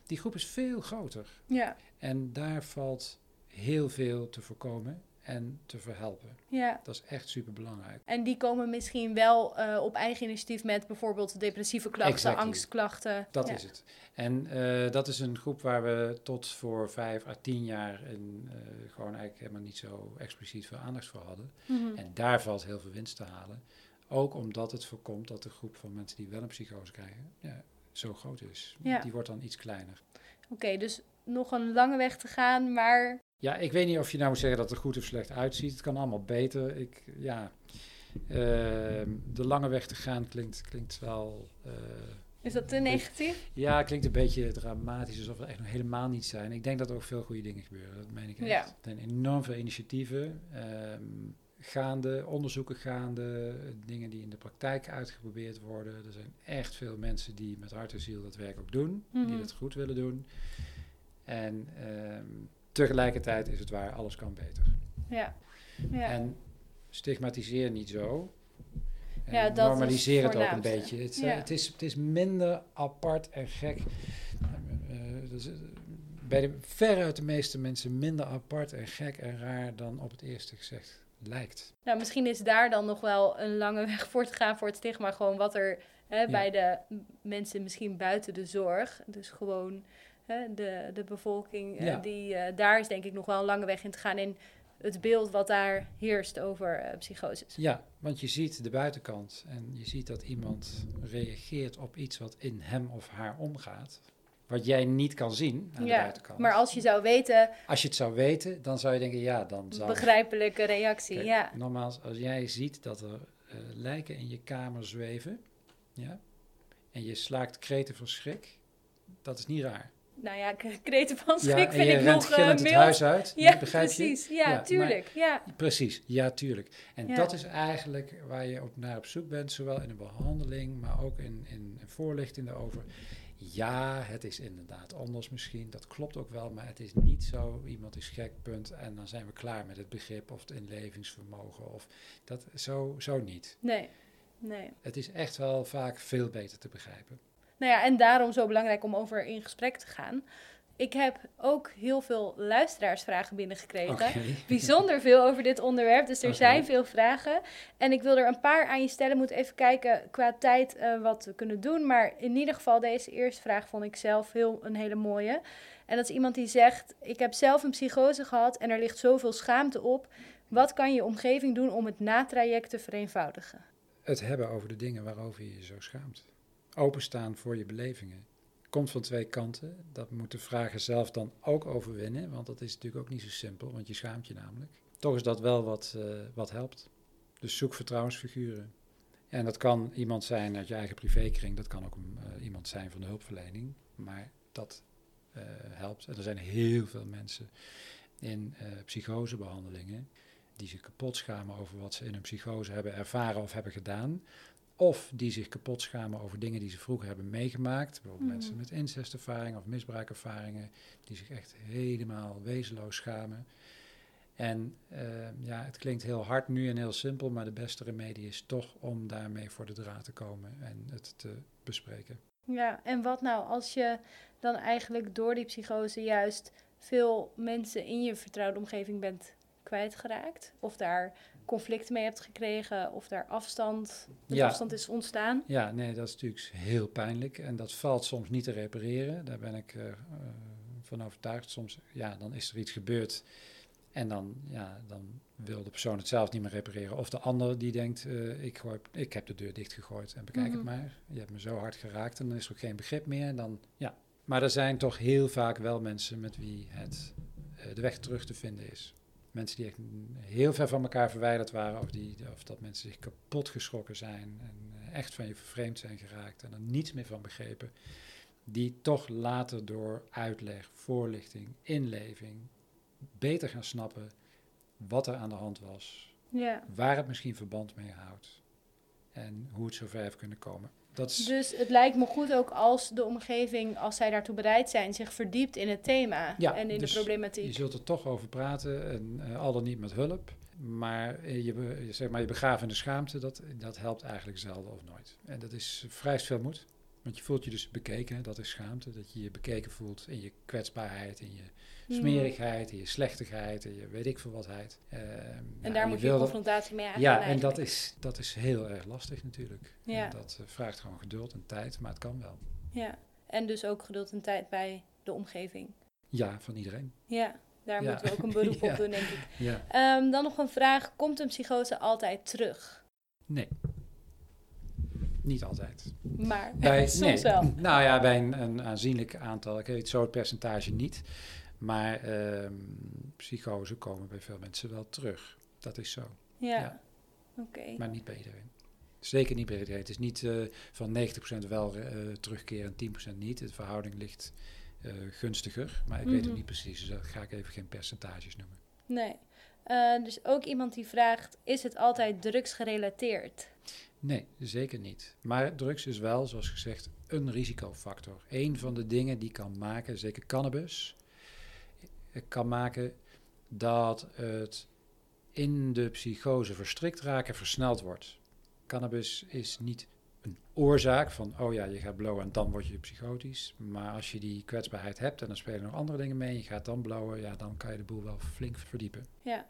die groep is veel groter. Ja, En daar valt heel veel te voorkomen en te verhelpen. ja. Dat is echt super belangrijk. En die komen misschien wel eh, op eigen initiatief met bijvoorbeeld depressieve klachten, Exactly. angstklachten. Dat ja. is het. En eh, dat is een groep waar we tot voor vijf à tien jaar in, eh, gewoon eigenlijk helemaal niet zo expliciet veel aandacht voor hadden. Mhm. En daar valt heel veel winst te halen. Ook omdat het voorkomt dat de groep van mensen die wel een psychose krijgen, ja, zo groot is. Ja. Die wordt dan iets kleiner. Oké, dus nog een lange weg te gaan, maar Ja, ik weet niet of je nou moet zeggen dat het er goed of slecht uitziet. Het kan allemaal beter. Ik, ja, ehm, de lange weg te gaan klinkt, klinkt wel... eh, is dat te negatief? Ja, klinkt een beetje dramatisch, alsof we echt nog helemaal niet zijn. Ik denk dat er ook veel goede dingen gebeuren, dat meen ik echt. Ja. Er zijn enorm veel initiatieven ehm, gaande, onderzoeken gaande, dingen die in de praktijk uitgeprobeerd worden. Er zijn echt veel mensen die met hart en ziel dat werk ook doen, Mhm. die dat goed willen doen. En ehm, tegelijkertijd is het waar, alles kan beter. Ja. ja. En stigmatiseer niet zo. En Ja, dat normaliseer het ook een beetje. Het, Ja. het, is, het is minder apart en gek. Eh, dus, eh, bij de, veruit de meeste mensen minder apart en gek en raar dan op het eerste gezegd lijkt. Nou, misschien is daar dan nog wel een lange weg voor te gaan voor het stigma. Gewoon wat er hè, bij de mensen misschien buiten de zorg. Dus gewoon hè, de, de bevolking. eh, Ja. die, eh, daar is denk ik nog wel een lange weg in te gaan in het beeld wat daar heerst over eh psychoses. Ja, want je ziet de buitenkant en je ziet dat iemand reageert op iets wat in hem of haar omgaat. Wat jij niet kan zien aan de Ja, buitenkant. maar als je zou weten, Als je het zou weten, dan zou je denken, ja, dan zou... begrijpelijke reactie. Kijk, ja. Nogmaals, als jij ziet dat er lijken in je kamer zweven, ja, en je slaakt kreten van schrik, dat is niet raar. Nou ja, kreten van ja, schrik en vind je ik rent nog gillend het huis uit, Ja, begrijp precies. je? Ja, Ja, maar- tuurlijk. Ja. Precies, ja, tuurlijk. En Ja. dat is eigenlijk waar je op naar op zoek bent, zowel in een behandeling, maar ook in, in voorlichting daarover. Ja, het is inderdaad anders misschien, dat klopt ook wel, maar het is niet zo, iemand is gek, punt, en dan zijn we klaar met het begrip of het inlevingsvermogen, of dat, zo, zo niet. Nee, nee. Het is echt wel vaak veel beter te begrijpen. Nou ja, en daarom zo belangrijk om over in gesprek te gaan. Ik heb ook heel veel luisteraarsvragen binnengekregen. Bijzonder veel over dit onderwerp, dus er zijn veel vragen. En ik wil er een paar aan je stellen. Moet even kijken qua tijd eh, wat we kunnen doen. Maar in ieder geval, deze eerste vraag vond ik zelf heel, een hele mooie. En dat is iemand die zegt: Ik heb zelf een psychose gehad en er ligt zoveel schaamte op. Wat kan je omgeving doen om het natraject te vereenvoudigen? Het hebben over de dingen waarover je je zo schaamt. Openstaan voor je belevingen. Komt van twee kanten. Dat moet de vrager zelf dan ook overwinnen, want dat is natuurlijk ook niet zo simpel, want je schaamt je namelijk. Toch is dat wel wat, eh, wat helpt. Dus zoek vertrouwensfiguren. En dat kan iemand zijn uit je eigen privékring, dat kan ook eh, iemand zijn van de hulpverlening, maar dat eh, helpt. En er zijn heel veel mensen in eh, psychosebehandelingen die zich kapot schamen over wat ze in een psychose hebben ervaren of hebben gedaan. Of die zich kapot schamen over dingen die ze vroeger hebben meegemaakt. Bijvoorbeeld Mhm. mensen met incestervaringen of misbruikervaringen. Die zich echt helemaal wezenloos schamen. En eh, ja, het klinkt heel hard nu en heel simpel, maar de beste remedie is toch om daarmee voor de draad te komen en het te bespreken. Ja, en wat nou als je dan eigenlijk door die psychose juist veel mensen in je vertrouwde omgeving bent kwijtgeraakt? Of daar conflict mee hebt gekregen, of daar afstand, Ja. afstand is ontstaan? Ja, nee, dat is natuurlijk heel pijnlijk en dat valt soms niet te repareren. Daar ben ik eh, eh, van overtuigd. Soms, ja, dan is er iets gebeurd En dan, ja, dan wil de persoon het zelf niet meer repareren. Of de ander die denkt, eh, ik, gooi, ik heb de deur dichtgegooid en bekijk het Mhm. maar. Je hebt me zo hard geraakt en dan is er ook geen begrip meer. Dan, ja. Maar er zijn toch heel vaak wel mensen met wie het, de weg terug te vinden is. Mensen die echt heel ver van elkaar verwijderd waren, of, die, of dat mensen zich kapot geschrokken zijn en eh, echt van je vervreemd zijn geraakt en er niets meer van begrepen. Die toch later door uitleg, voorlichting, inleving beter gaan snappen wat er aan de hand was, Ja. waar het misschien verband mee houdt en hoe het zover heeft kunnen komen. Dat is, Dus het lijkt me goed ook als de omgeving, als zij daartoe bereid zijn, zich verdiept in het thema Ja, en in dus de problematiek. je zult er toch over praten, en, eh, al dan niet met hulp. Maar eh, je, zeg maar je begraven in de schaamte, dat, dat helpt eigenlijk zelden of nooit. En dat is vrij veel moed. Want je voelt je dus bekeken, hè, dat is schaamte. Dat je je bekeken voelt in je kwetsbaarheid, in je smerigheid, in je slechtigheid, in je weet ik veel watheid. Ehm, En ja, daar je moet je wil dat- confrontatie mee aangaan Ja, en eigenlijk. dat is, dat is heel erg lastig natuurlijk. Ja. En dat eh, vraagt gewoon geduld en tijd, maar het kan wel. Ja, en dus ook geduld en tijd bij de omgeving. Ja, van iedereen. Ja, daar Ja. moeten we ook een (laughs) beroep op doen, denk ik. Ehm, dan nog een vraag. Komt een psychose altijd terug? Nee. Niet altijd. Maar (laughs) Bij, soms nee, wel. Nou ja, bij een, een aanzienlijk aantal, ik weet zo het percentage niet. Maar ehm psychose komen bij veel mensen wel terug. Dat is zo. Ja, Ja. oké. Maar niet bij iedereen. Zeker niet bij iedereen. Het is niet eh, van 90% wel eh terugkeren en 10% niet. De verhouding ligt eh, gunstiger. Maar ik weet Mhm. het niet precies, dus daar ga ik even geen percentages noemen. Nee. Dus ook iemand die vraagt, is het altijd drugsgerelateerd? Nee, zeker niet. Maar drugs is wel, zoals gezegd, een risicofactor. Een van de dingen die kan maken, zeker cannabis, eh, kan maken dat het in de psychose verstrikt raken versneld wordt. Cannabis is niet een oorzaak van, oh ja, je gaat blowen en dan word je psychotisch. Maar als je die kwetsbaarheid hebt en er spelen nog andere dingen mee, je gaat dan blowen, ja, dan kan je de boel wel flink verdiepen. Ja.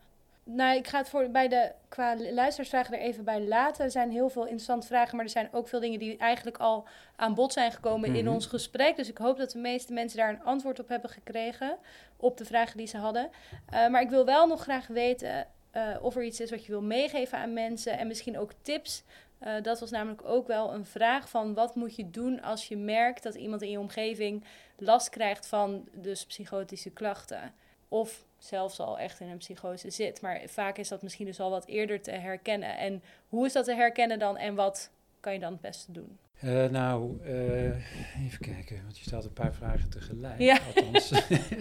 Nou, ik ga het voor, bij de, qua luisteraarsvragen er even bij laten. Er zijn heel veel interessante vragen, maar er zijn ook veel dingen die eigenlijk al aan bod zijn gekomen in Mhm. ons gesprek. Dus ik hoop dat de meeste mensen daar een antwoord op hebben gekregen, op de vragen die ze hadden. Eh, maar ik wil wel nog graag weten eh, of er iets is wat je wil meegeven aan mensen en misschien ook tips. Eh, dat was namelijk ook wel een vraag van wat moet je doen als je merkt dat iemand in je omgeving last krijgt van dus psychotische klachten. Of zelfs al echt in een psychose zit. Maar vaak is dat misschien dus al wat eerder te herkennen. En hoe is dat te herkennen dan en wat kan je dan het beste doen? Eh, nou, eh, even kijken, want je stelt een paar vragen tegelijk. Ja. Althans.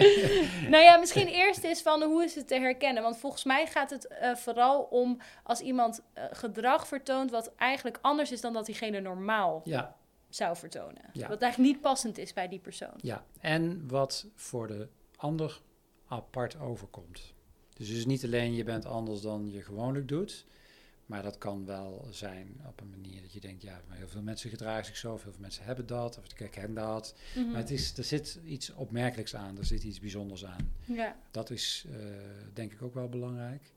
(laughs) nou ja, misschien eerst is van hoe is het te herkennen? Want volgens mij gaat het eh, vooral om als iemand gedrag vertoont wat eigenlijk anders is dan dat diegene normaal ja, zou vertonen. Ja. Wat eigenlijk niet passend is bij die persoon. ja, en wat voor de ander apart overkomt. Dus het is niet alleen je bent anders dan je gewoonlijk doet, maar dat kan wel zijn op een manier dat je denkt, ja, maar heel veel mensen gedragen zich zo, veel mensen hebben dat, of ik herken dat. Mhm. Maar het is, er zit iets opmerkelijks aan, er zit iets bijzonders aan. ja. Dat is eh, denk ik ook wel belangrijk.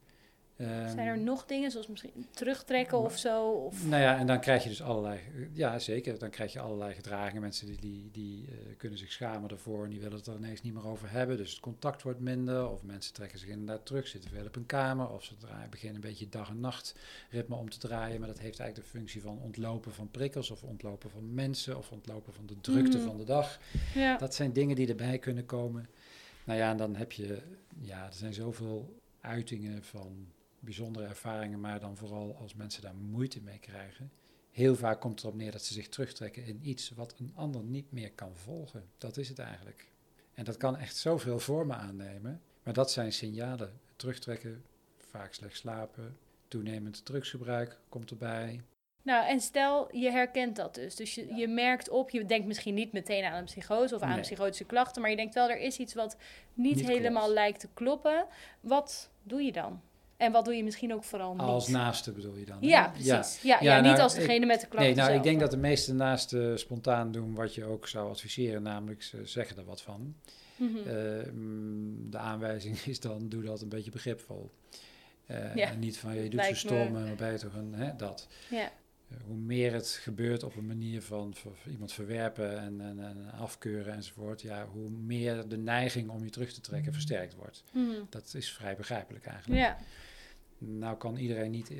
Ehm, Zijn er nog dingen zoals misschien terugtrekken of zo? Of... Nou ja, en dan krijg je dus allerlei, ja zeker, dan krijg je allerlei gedragingen. Mensen die, die, die eh, kunnen zich schamen ervoor en die willen het er ineens niet meer over hebben. Dus het contact wordt minder of mensen trekken zich inderdaad terug, zitten veel op een kamer. Of ze draaien, beginnen een beetje dag- en nachtritme om te draaien. Maar dat heeft eigenlijk de functie van ontlopen van prikkels of ontlopen van mensen of ontlopen van de drukte Mhm. van de dag. Ja. Dat zijn dingen die erbij kunnen komen. Nou ja, en dan heb je, ja, er zijn zoveel uitingen van bijzondere ervaringen, maar dan vooral als mensen daar moeite mee krijgen. Heel vaak komt het erop neer dat ze zich terugtrekken in iets wat een ander niet meer kan volgen. Dat is het eigenlijk. En dat kan echt zoveel vormen aannemen. Maar dat zijn signalen. Terugtrekken, vaak slecht slapen, toenemend drugsgebruik komt erbij. Nou, en stel je herkent dat dus. Dus je, je merkt op, je denkt misschien niet meteen aan een psychose of aan Nee. psychotische klachten, maar je denkt wel, er is iets wat niet, Niet helemaal klopt. lijkt te kloppen. Wat doe je dan? En wat doe je misschien ook vooral niet? Als naaste bedoel je dan? hè? Ja, precies. Ja, ja, Ja, niet nou, als ik- degene met de klachten Nee, nou, zelf. ik denk dat de meeste naasten spontaan doen wat je ook zou adviseren, namelijk ze zeggen er wat van. Mhm. Eh, mm, de aanwijzing is dan, doe dat een beetje begripvol. Eh, Ja, en niet van, je doet zo stom, en je toch een, hè, dat. ja. hoe meer het gebeurt op een manier van iemand verwerpen en, en, en, afkeuren enzovoort, ja, hoe meer de neiging om je terug te trekken Mhm. versterkt wordt. Mhm. Dat is vrij begrijpelijk eigenlijk. Ja. Nou kan iedereen niet eh,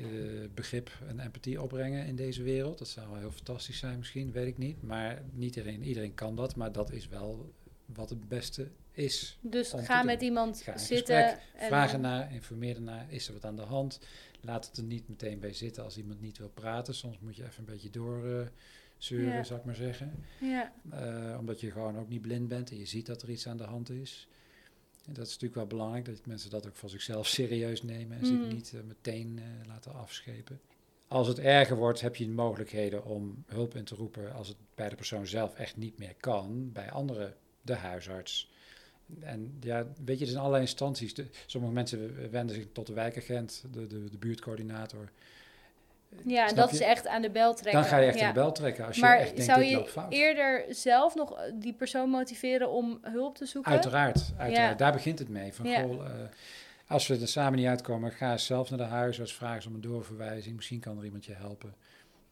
begrip en empathie opbrengen in deze wereld. Dat zou wel heel fantastisch zijn misschien, weet ik niet. Maar niet iedereen, iedereen kan dat, maar dat is wel wat het beste is. Dus ga met iemand Ga zitten. gesprek, en Vraag dan- ernaar, informeer ernaar, is er wat aan de hand? Laat het er niet meteen bij zitten als iemand niet wil praten. Soms moet je even een beetje doorzeuren, Ja. zou ik maar zeggen. Ja. Eh, omdat je gewoon ook niet blind bent en je ziet dat er iets aan de hand is. En dat is natuurlijk wel belangrijk, dat mensen dat ook voor zichzelf (laughs) serieus nemen en zich niet eh, meteen eh, laten afschepen. Als het erger wordt, heb je mogelijkheden om hulp in te roepen als het bij de persoon zelf echt niet meer kan, bij anderen, de huisarts. En ja, weet je, er zijn allerlei instanties. De- sommige mensen wenden zich tot de wijkagent, de, de, de buurtcoördinator. Ja, en dat je? is echt aan de bel trekken. Dan ga je echt ja. aan de bel trekken als je echt denkt, zou je fout. eerder zelf nog eh, die persoon motiveren om hulp te zoeken? Uiteraard, uiteraard. Ja. daar begint het mee. Van, Ja. goh, eh, als we er samen niet uitkomen, ga eens zelf naar de huisarts, vraag eens om een doorverwijzing. Misschien kan er iemand je helpen.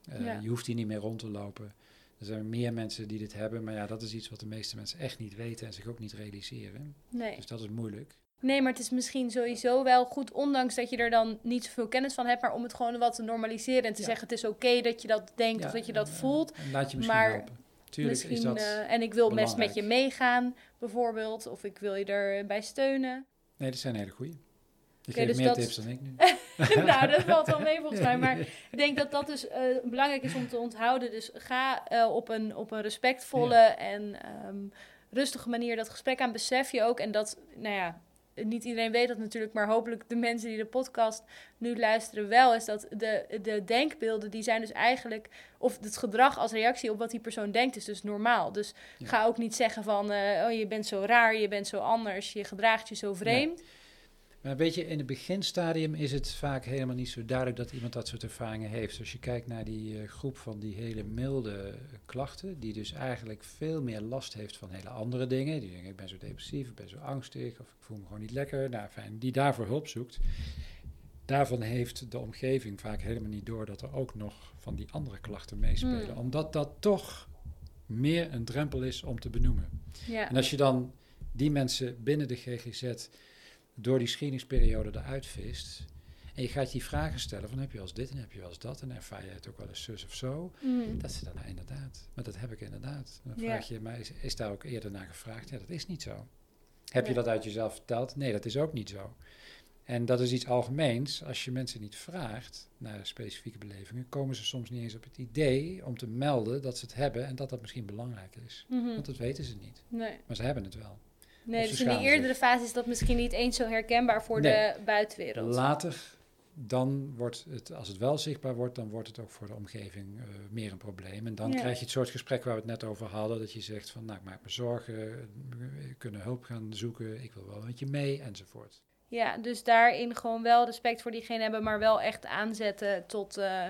Eh. Je hoeft hier niet meer rond te lopen. Er zijn meer mensen die dit hebben, maar ja, dat is iets wat de meeste mensen echt niet weten en zich ook niet realiseren. Nee. Dus dat is moeilijk. Nee, maar het is misschien sowieso wel goed, ondanks dat je er dan niet zoveel kennis van hebt, maar om het gewoon wat te normaliseren en te Ja. zeggen het is oké dat je dat denkt Ja, of dat je dat voelt. En laat je misschien maar helpen. Tuurlijk misschien, is dat... eh, en ik wil best met je meegaan, bijvoorbeeld, of ik wil je erbij steunen. Nee, dat zijn hele goeie. Je geeft dus meer dat- tips dan ik nu. (laughs) nou, dat valt wel mee volgens mij. Maar (laughs) ik denk dat dat dus eh, belangrijk is om te onthouden. Dus ga eh, op, een, op een respectvolle en ehm, rustige manier dat gesprek aan. Besef je ook. En dat, nou ja, niet iedereen weet dat natuurlijk. Maar hopelijk de mensen die de podcast nu luisteren wel. Is dat de, de denkbeelden die zijn dus eigenlijk... Of het gedrag als reactie op wat die persoon denkt is dus normaal. Dus Ja. ga ook niet zeggen van... eh, oh, je bent zo raar, je bent zo anders, je gedraagt je zo vreemd. Maar weet je, in het beginstadium is het vaak helemaal niet zo duidelijk dat iemand dat soort ervaringen heeft. Als je kijkt naar die eh, groep van die hele milde eh, klachten, die dus eigenlijk veel meer last heeft van hele andere dingen. Die denken, ik ben zo depressief, ik ben zo angstig, of ik voel me gewoon niet lekker. Nou, fijn, die daarvoor hulp zoekt. Daarvan heeft de omgeving vaak helemaal niet door dat er ook nog van die andere klachten meespelen. Hmm. Omdat dat toch meer een drempel is om te benoemen. Ja. En als je dan die mensen binnen de GGZ door die screeningsperiode eruit vist. En je gaat die vragen stellen van heb je wel eens dit en heb je wel eens dat en ervaar je het ook wel eens zus of zo. Mhm. Dat ze dan nou inderdaad, maar dat heb ik inderdaad. Dan vraag je, maar is, is daar ook eerder naar gevraagd? Ja, dat is niet zo. Heb je dat uit jezelf verteld? Nee, dat is ook niet zo. En dat is iets algemeens. Als je mensen niet vraagt naar specifieke belevingen, komen ze soms niet eens op het idee om te melden dat ze het hebben en dat dat misschien belangrijk is. Mhm. Want dat weten ze niet. Nee. Maar ze hebben het wel. Nee, dus in die eerdere fase is dat misschien niet eens zo herkenbaar voor Nee. de buitenwereld. Later, dan wordt het, als het wel zichtbaar wordt, dan wordt het ook voor de omgeving eh, meer een probleem. En dan Ja. krijg je het soort gesprek waar we het net over hadden, dat je zegt van, nou, ik maak me zorgen, we kunnen hulp gaan zoeken, ik wil wel met je mee, enzovoort. Ja, dus daarin gewoon wel respect voor diegene hebben, maar wel echt aanzetten tot, eh,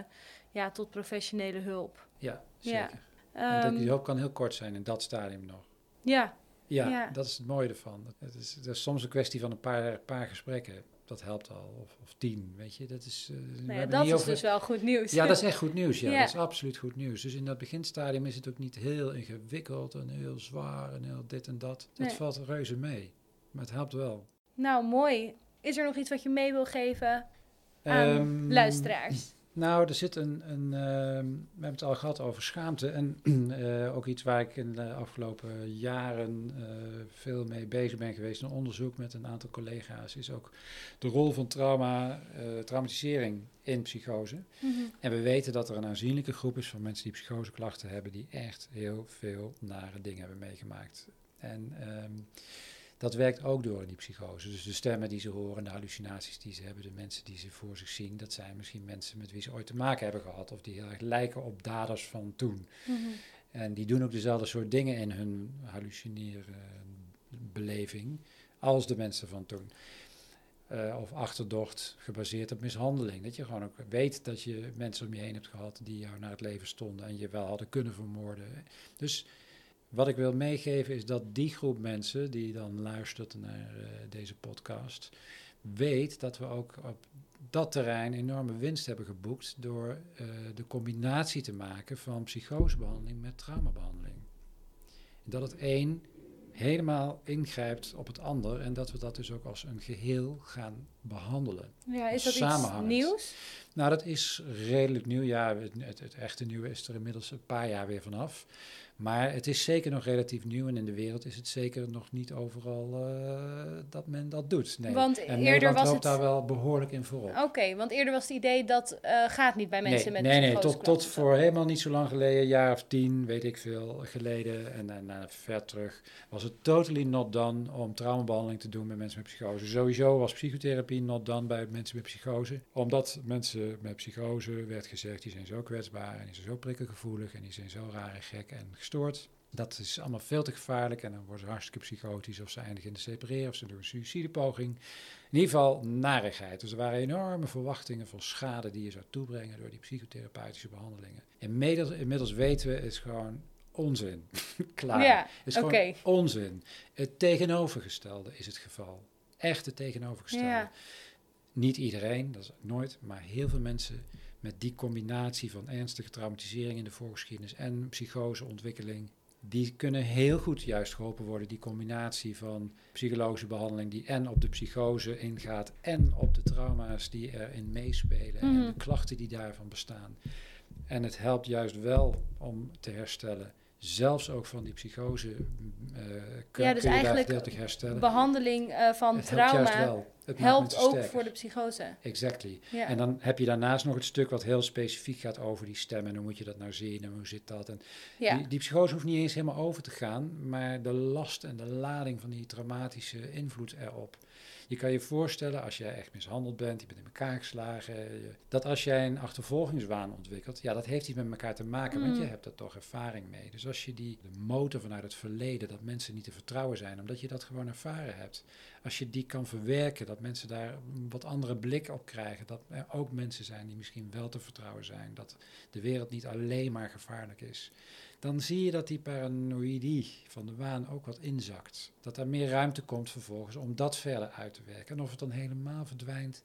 ja, tot professionele hulp. Ja, Ja. zeker. en dat, die Ehm, hulp kan heel kort zijn in dat stadium nog. ja, Ja, Ja. dat is het mooie ervan. Het is, soms een kwestie van een paar, paar gesprekken. Dat helpt al. Of, of tien, weet je. Dat is, eh, we nou dat is over- dus wel goed nieuws. Ja, dat is (laughs) echt goed nieuws. Ja, Ja. dat is absoluut goed nieuws. Dus in dat beginstadium is het ook niet heel ingewikkeld en heel zwaar en heel dit en dat. Dat Nee. valt reuze mee. Maar het helpt wel. Nou, mooi. Is er nog iets wat je mee wil geven aan Ehm, luisteraars? Nou, er zit een. een ehm, we hebben het al gehad over schaamte. En (clears throat) eh, ook iets waar ik in de afgelopen jaren eh, veel mee bezig ben geweest. Een onderzoek met een aantal collega's. Is ook de rol van trauma, eh, traumatisering in psychose. Mhm. En we weten dat er een aanzienlijke groep is van mensen die psychoseklachten hebben, die echt heel veel nare dingen hebben meegemaakt. En ehm, dat werkt ook door in die psychose. Dus de stemmen die ze horen, de hallucinaties die ze hebben, de mensen die ze voor zich zien, dat zijn misschien mensen met wie ze ooit te maken hebben gehad, of die heel erg lijken op daders van toen. Mhm. En die doen ook dezelfde soort dingen in hun hallucineerbeleving als de mensen van toen. Eh, of achterdocht gebaseerd op mishandeling. Dat je gewoon ook weet dat je mensen om je heen hebt gehad die jou naar het leven stonden en je wel hadden kunnen vermoorden. Dus wat ik wil meegeven is dat die groep mensen die dan luistert naar eh, deze podcast, weet dat we ook op dat terrein enorme winst hebben geboekt door uh, de combinatie te maken van psychosebehandeling met traumabehandeling. Dat het een helemaal ingrijpt op het ander en dat we dat dus ook als een geheel gaan behandelen. Ja, is dat iets nieuws? Nou, dat is redelijk nieuw. Ja, het, het, echte nieuwe is er inmiddels een paar jaar weer vanaf. Maar het is zeker nog relatief nieuw en in de wereld is het zeker nog niet overal uh, dat men dat doet. Nee. Want en eerder Nederland was loopt het... daar wel behoorlijk in voorop. Oké, want eerder was het idee dat uh, gaat niet bij mensen nee, met Nee, nee, tot, tot voor helemaal niet zo lang geleden, een jaar of tien, weet ik veel, geleden en daarna ver terug, was het totally not done om traumabehandeling te doen met mensen met psychose. Sowieso was psychotherapie not done bij mensen met psychose, omdat mensen met psychose werd gezegd, die zijn zo kwetsbaar en die zijn zo prikkelgevoelig en die zijn zo raar en gek en gestoord. Dat is allemaal veel te gevaarlijk en dan worden ze hartstikke psychotisch of ze eindigen in de separeren of ze doen een suïcidepoging. In ieder geval narigheid. Dus er waren enorme verwachtingen van schade die je zou toebrengen door die psychotherapeutische behandelingen. Inmiddels, inmiddels weten we, is gewoon onzin. (laughs) Klaar. Ja, is gewoon onzin. Het tegenovergestelde is het geval. Echt het tegenovergestelde. Ja. Niet iedereen, dat is nooit, maar heel veel mensen met die combinatie van ernstige traumatisering in de voorgeschiedenis en psychoseontwikkeling, die kunnen heel goed juist geholpen worden. Die combinatie van psychologische behandeling die en op de psychose ingaat en op de trauma's die erin meespelen en Mhm. de klachten die daarvan bestaan. En het helpt juist wel om te herstellen. Zelfs ook van die psychose uh, kun, Ja, dus kun je eigenlijk herstellen. Behandeling eh, van het helpt juist trauma wel. Het helpt ook sterker. voor de psychose. Exactly. Ja. En dan heb je daarnaast nog het stuk wat heel specifiek gaat over die stem. En hoe moet je dat nou zien en hoe zit dat? En ja. die, die psychose hoeft niet eens helemaal over te gaan, maar de last en de lading van die traumatische invloed erop. Je kan je voorstellen als jij echt mishandeld bent, je bent in elkaar geslagen, je- dat als jij een achtervolgingswaan ontwikkelt, ja, dat heeft iets met elkaar te maken, want Mm. je hebt er toch ervaring mee. Dus als je die de motor vanuit het verleden, dat mensen niet te vertrouwen zijn, omdat je dat gewoon ervaren hebt, als je die kan verwerken, dat mensen daar een wat andere blik op krijgen, dat er ook mensen zijn die misschien wel te vertrouwen zijn, dat de wereld niet alleen maar gevaarlijk is, dan zie je dat die paranoïdie van de waan ook wat inzakt. Dat er meer ruimte komt vervolgens om dat verder uit te werken. En of het dan helemaal verdwijnt,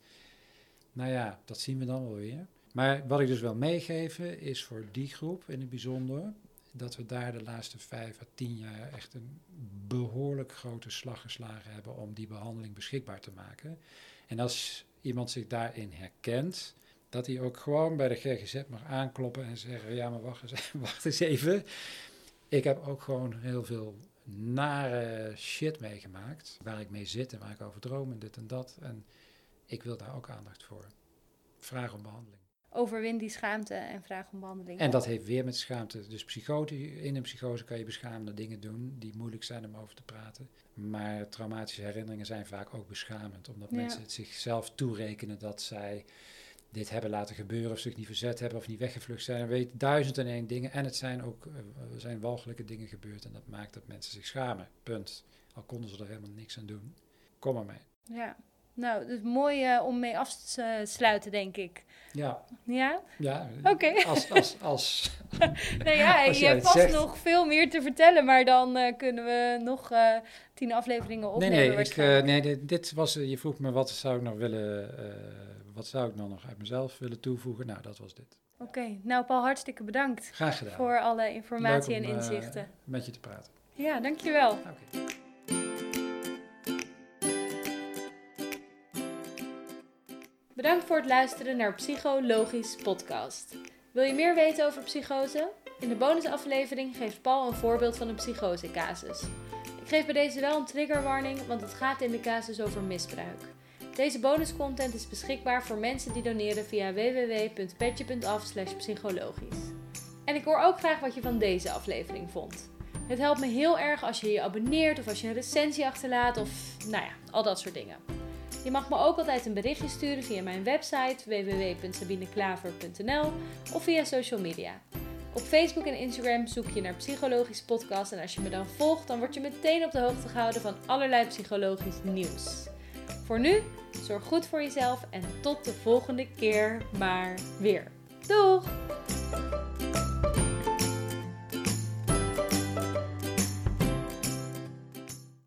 nou ja, dat zien we dan wel weer. Maar wat ik dus wil meegeven is voor die groep in het bijzonder, dat we daar de laatste vijf à tien jaar echt een behoorlijk grote slag geslagen hebben om die behandeling beschikbaar te maken. En als iemand zich daarin herkent, dat hij ook gewoon bij de GGZ mag aankloppen en zeggen: Ja, maar wacht eens, (laughs) wacht eens even. Ik heb ook gewoon heel veel nare shit meegemaakt. Waar ik mee zit en waar ik over droom en dit en dat. En ik wil daar ook aandacht voor. Vraag om behandeling. Overwin die schaamte en vraag om behandeling. En dat heeft weer met schaamte. Dus psychote, in een psychose kan je beschamende dingen doen die moeilijk zijn om over te praten. Maar traumatische herinneringen zijn vaak ook beschamend. Omdat Ja. mensen het zichzelf toerekenen dat zij dit hebben laten gebeuren of zich niet verzet hebben of niet weggevlucht zijn. Weet duizend en één dingen. En het zijn ook eh, zijn walgelijke dingen gebeurd en dat maakt dat mensen zich schamen. Punt. Al konden ze er helemaal niks aan doen. Kom maar mee. Ja. Nou, het is mooi eh, om mee af te sluiten, denk ik. Ja, Ja? ja. Oké. (laughs) Als, als, als, Nou ja, Als je hebt vast zegt. nog veel meer te vertellen, maar dan eh, kunnen we nog eh, tien afleveringen Nee, opnemen. nee, ik, eh, nee dit, dit was, eh, je vroeg me wat zou ik nog willen, eh, wat zou ik dan nog uit mezelf willen toevoegen? Nou, dat was dit. Oké, nou Paul, hartstikke bedankt Graag gedaan. voor alle informatie om, en eh, inzichten. met je te praten. Ja, dankjewel. Oké. Bedankt voor het luisteren naar Psychologisch Podcast. Wil je meer weten over psychose? In de bonusaflevering geeft Paul een voorbeeld van een psychosecasus. Ik geef bij deze wel een triggerwarning, want het gaat in de casus over misbruik. Deze bonuscontent is beschikbaar voor mensen die doneren via www.petje.af psychologisch. En ik hoor ook graag wat je van deze aflevering vond. Het helpt me heel erg als je je abonneert of als je een recensie achterlaat of nou ja, al dat soort dingen. Je mag me ook altijd een berichtje sturen via mijn website www.sabineklaver.nl of via social media. Op Facebook en Instagram zoek je naar Psychologisch Podcast en als je me dan volgt, dan word je meteen op de hoogte gehouden van allerlei psychologisch nieuws. Voor nu, zorg goed voor jezelf en tot de volgende keer maar weer. Doeg!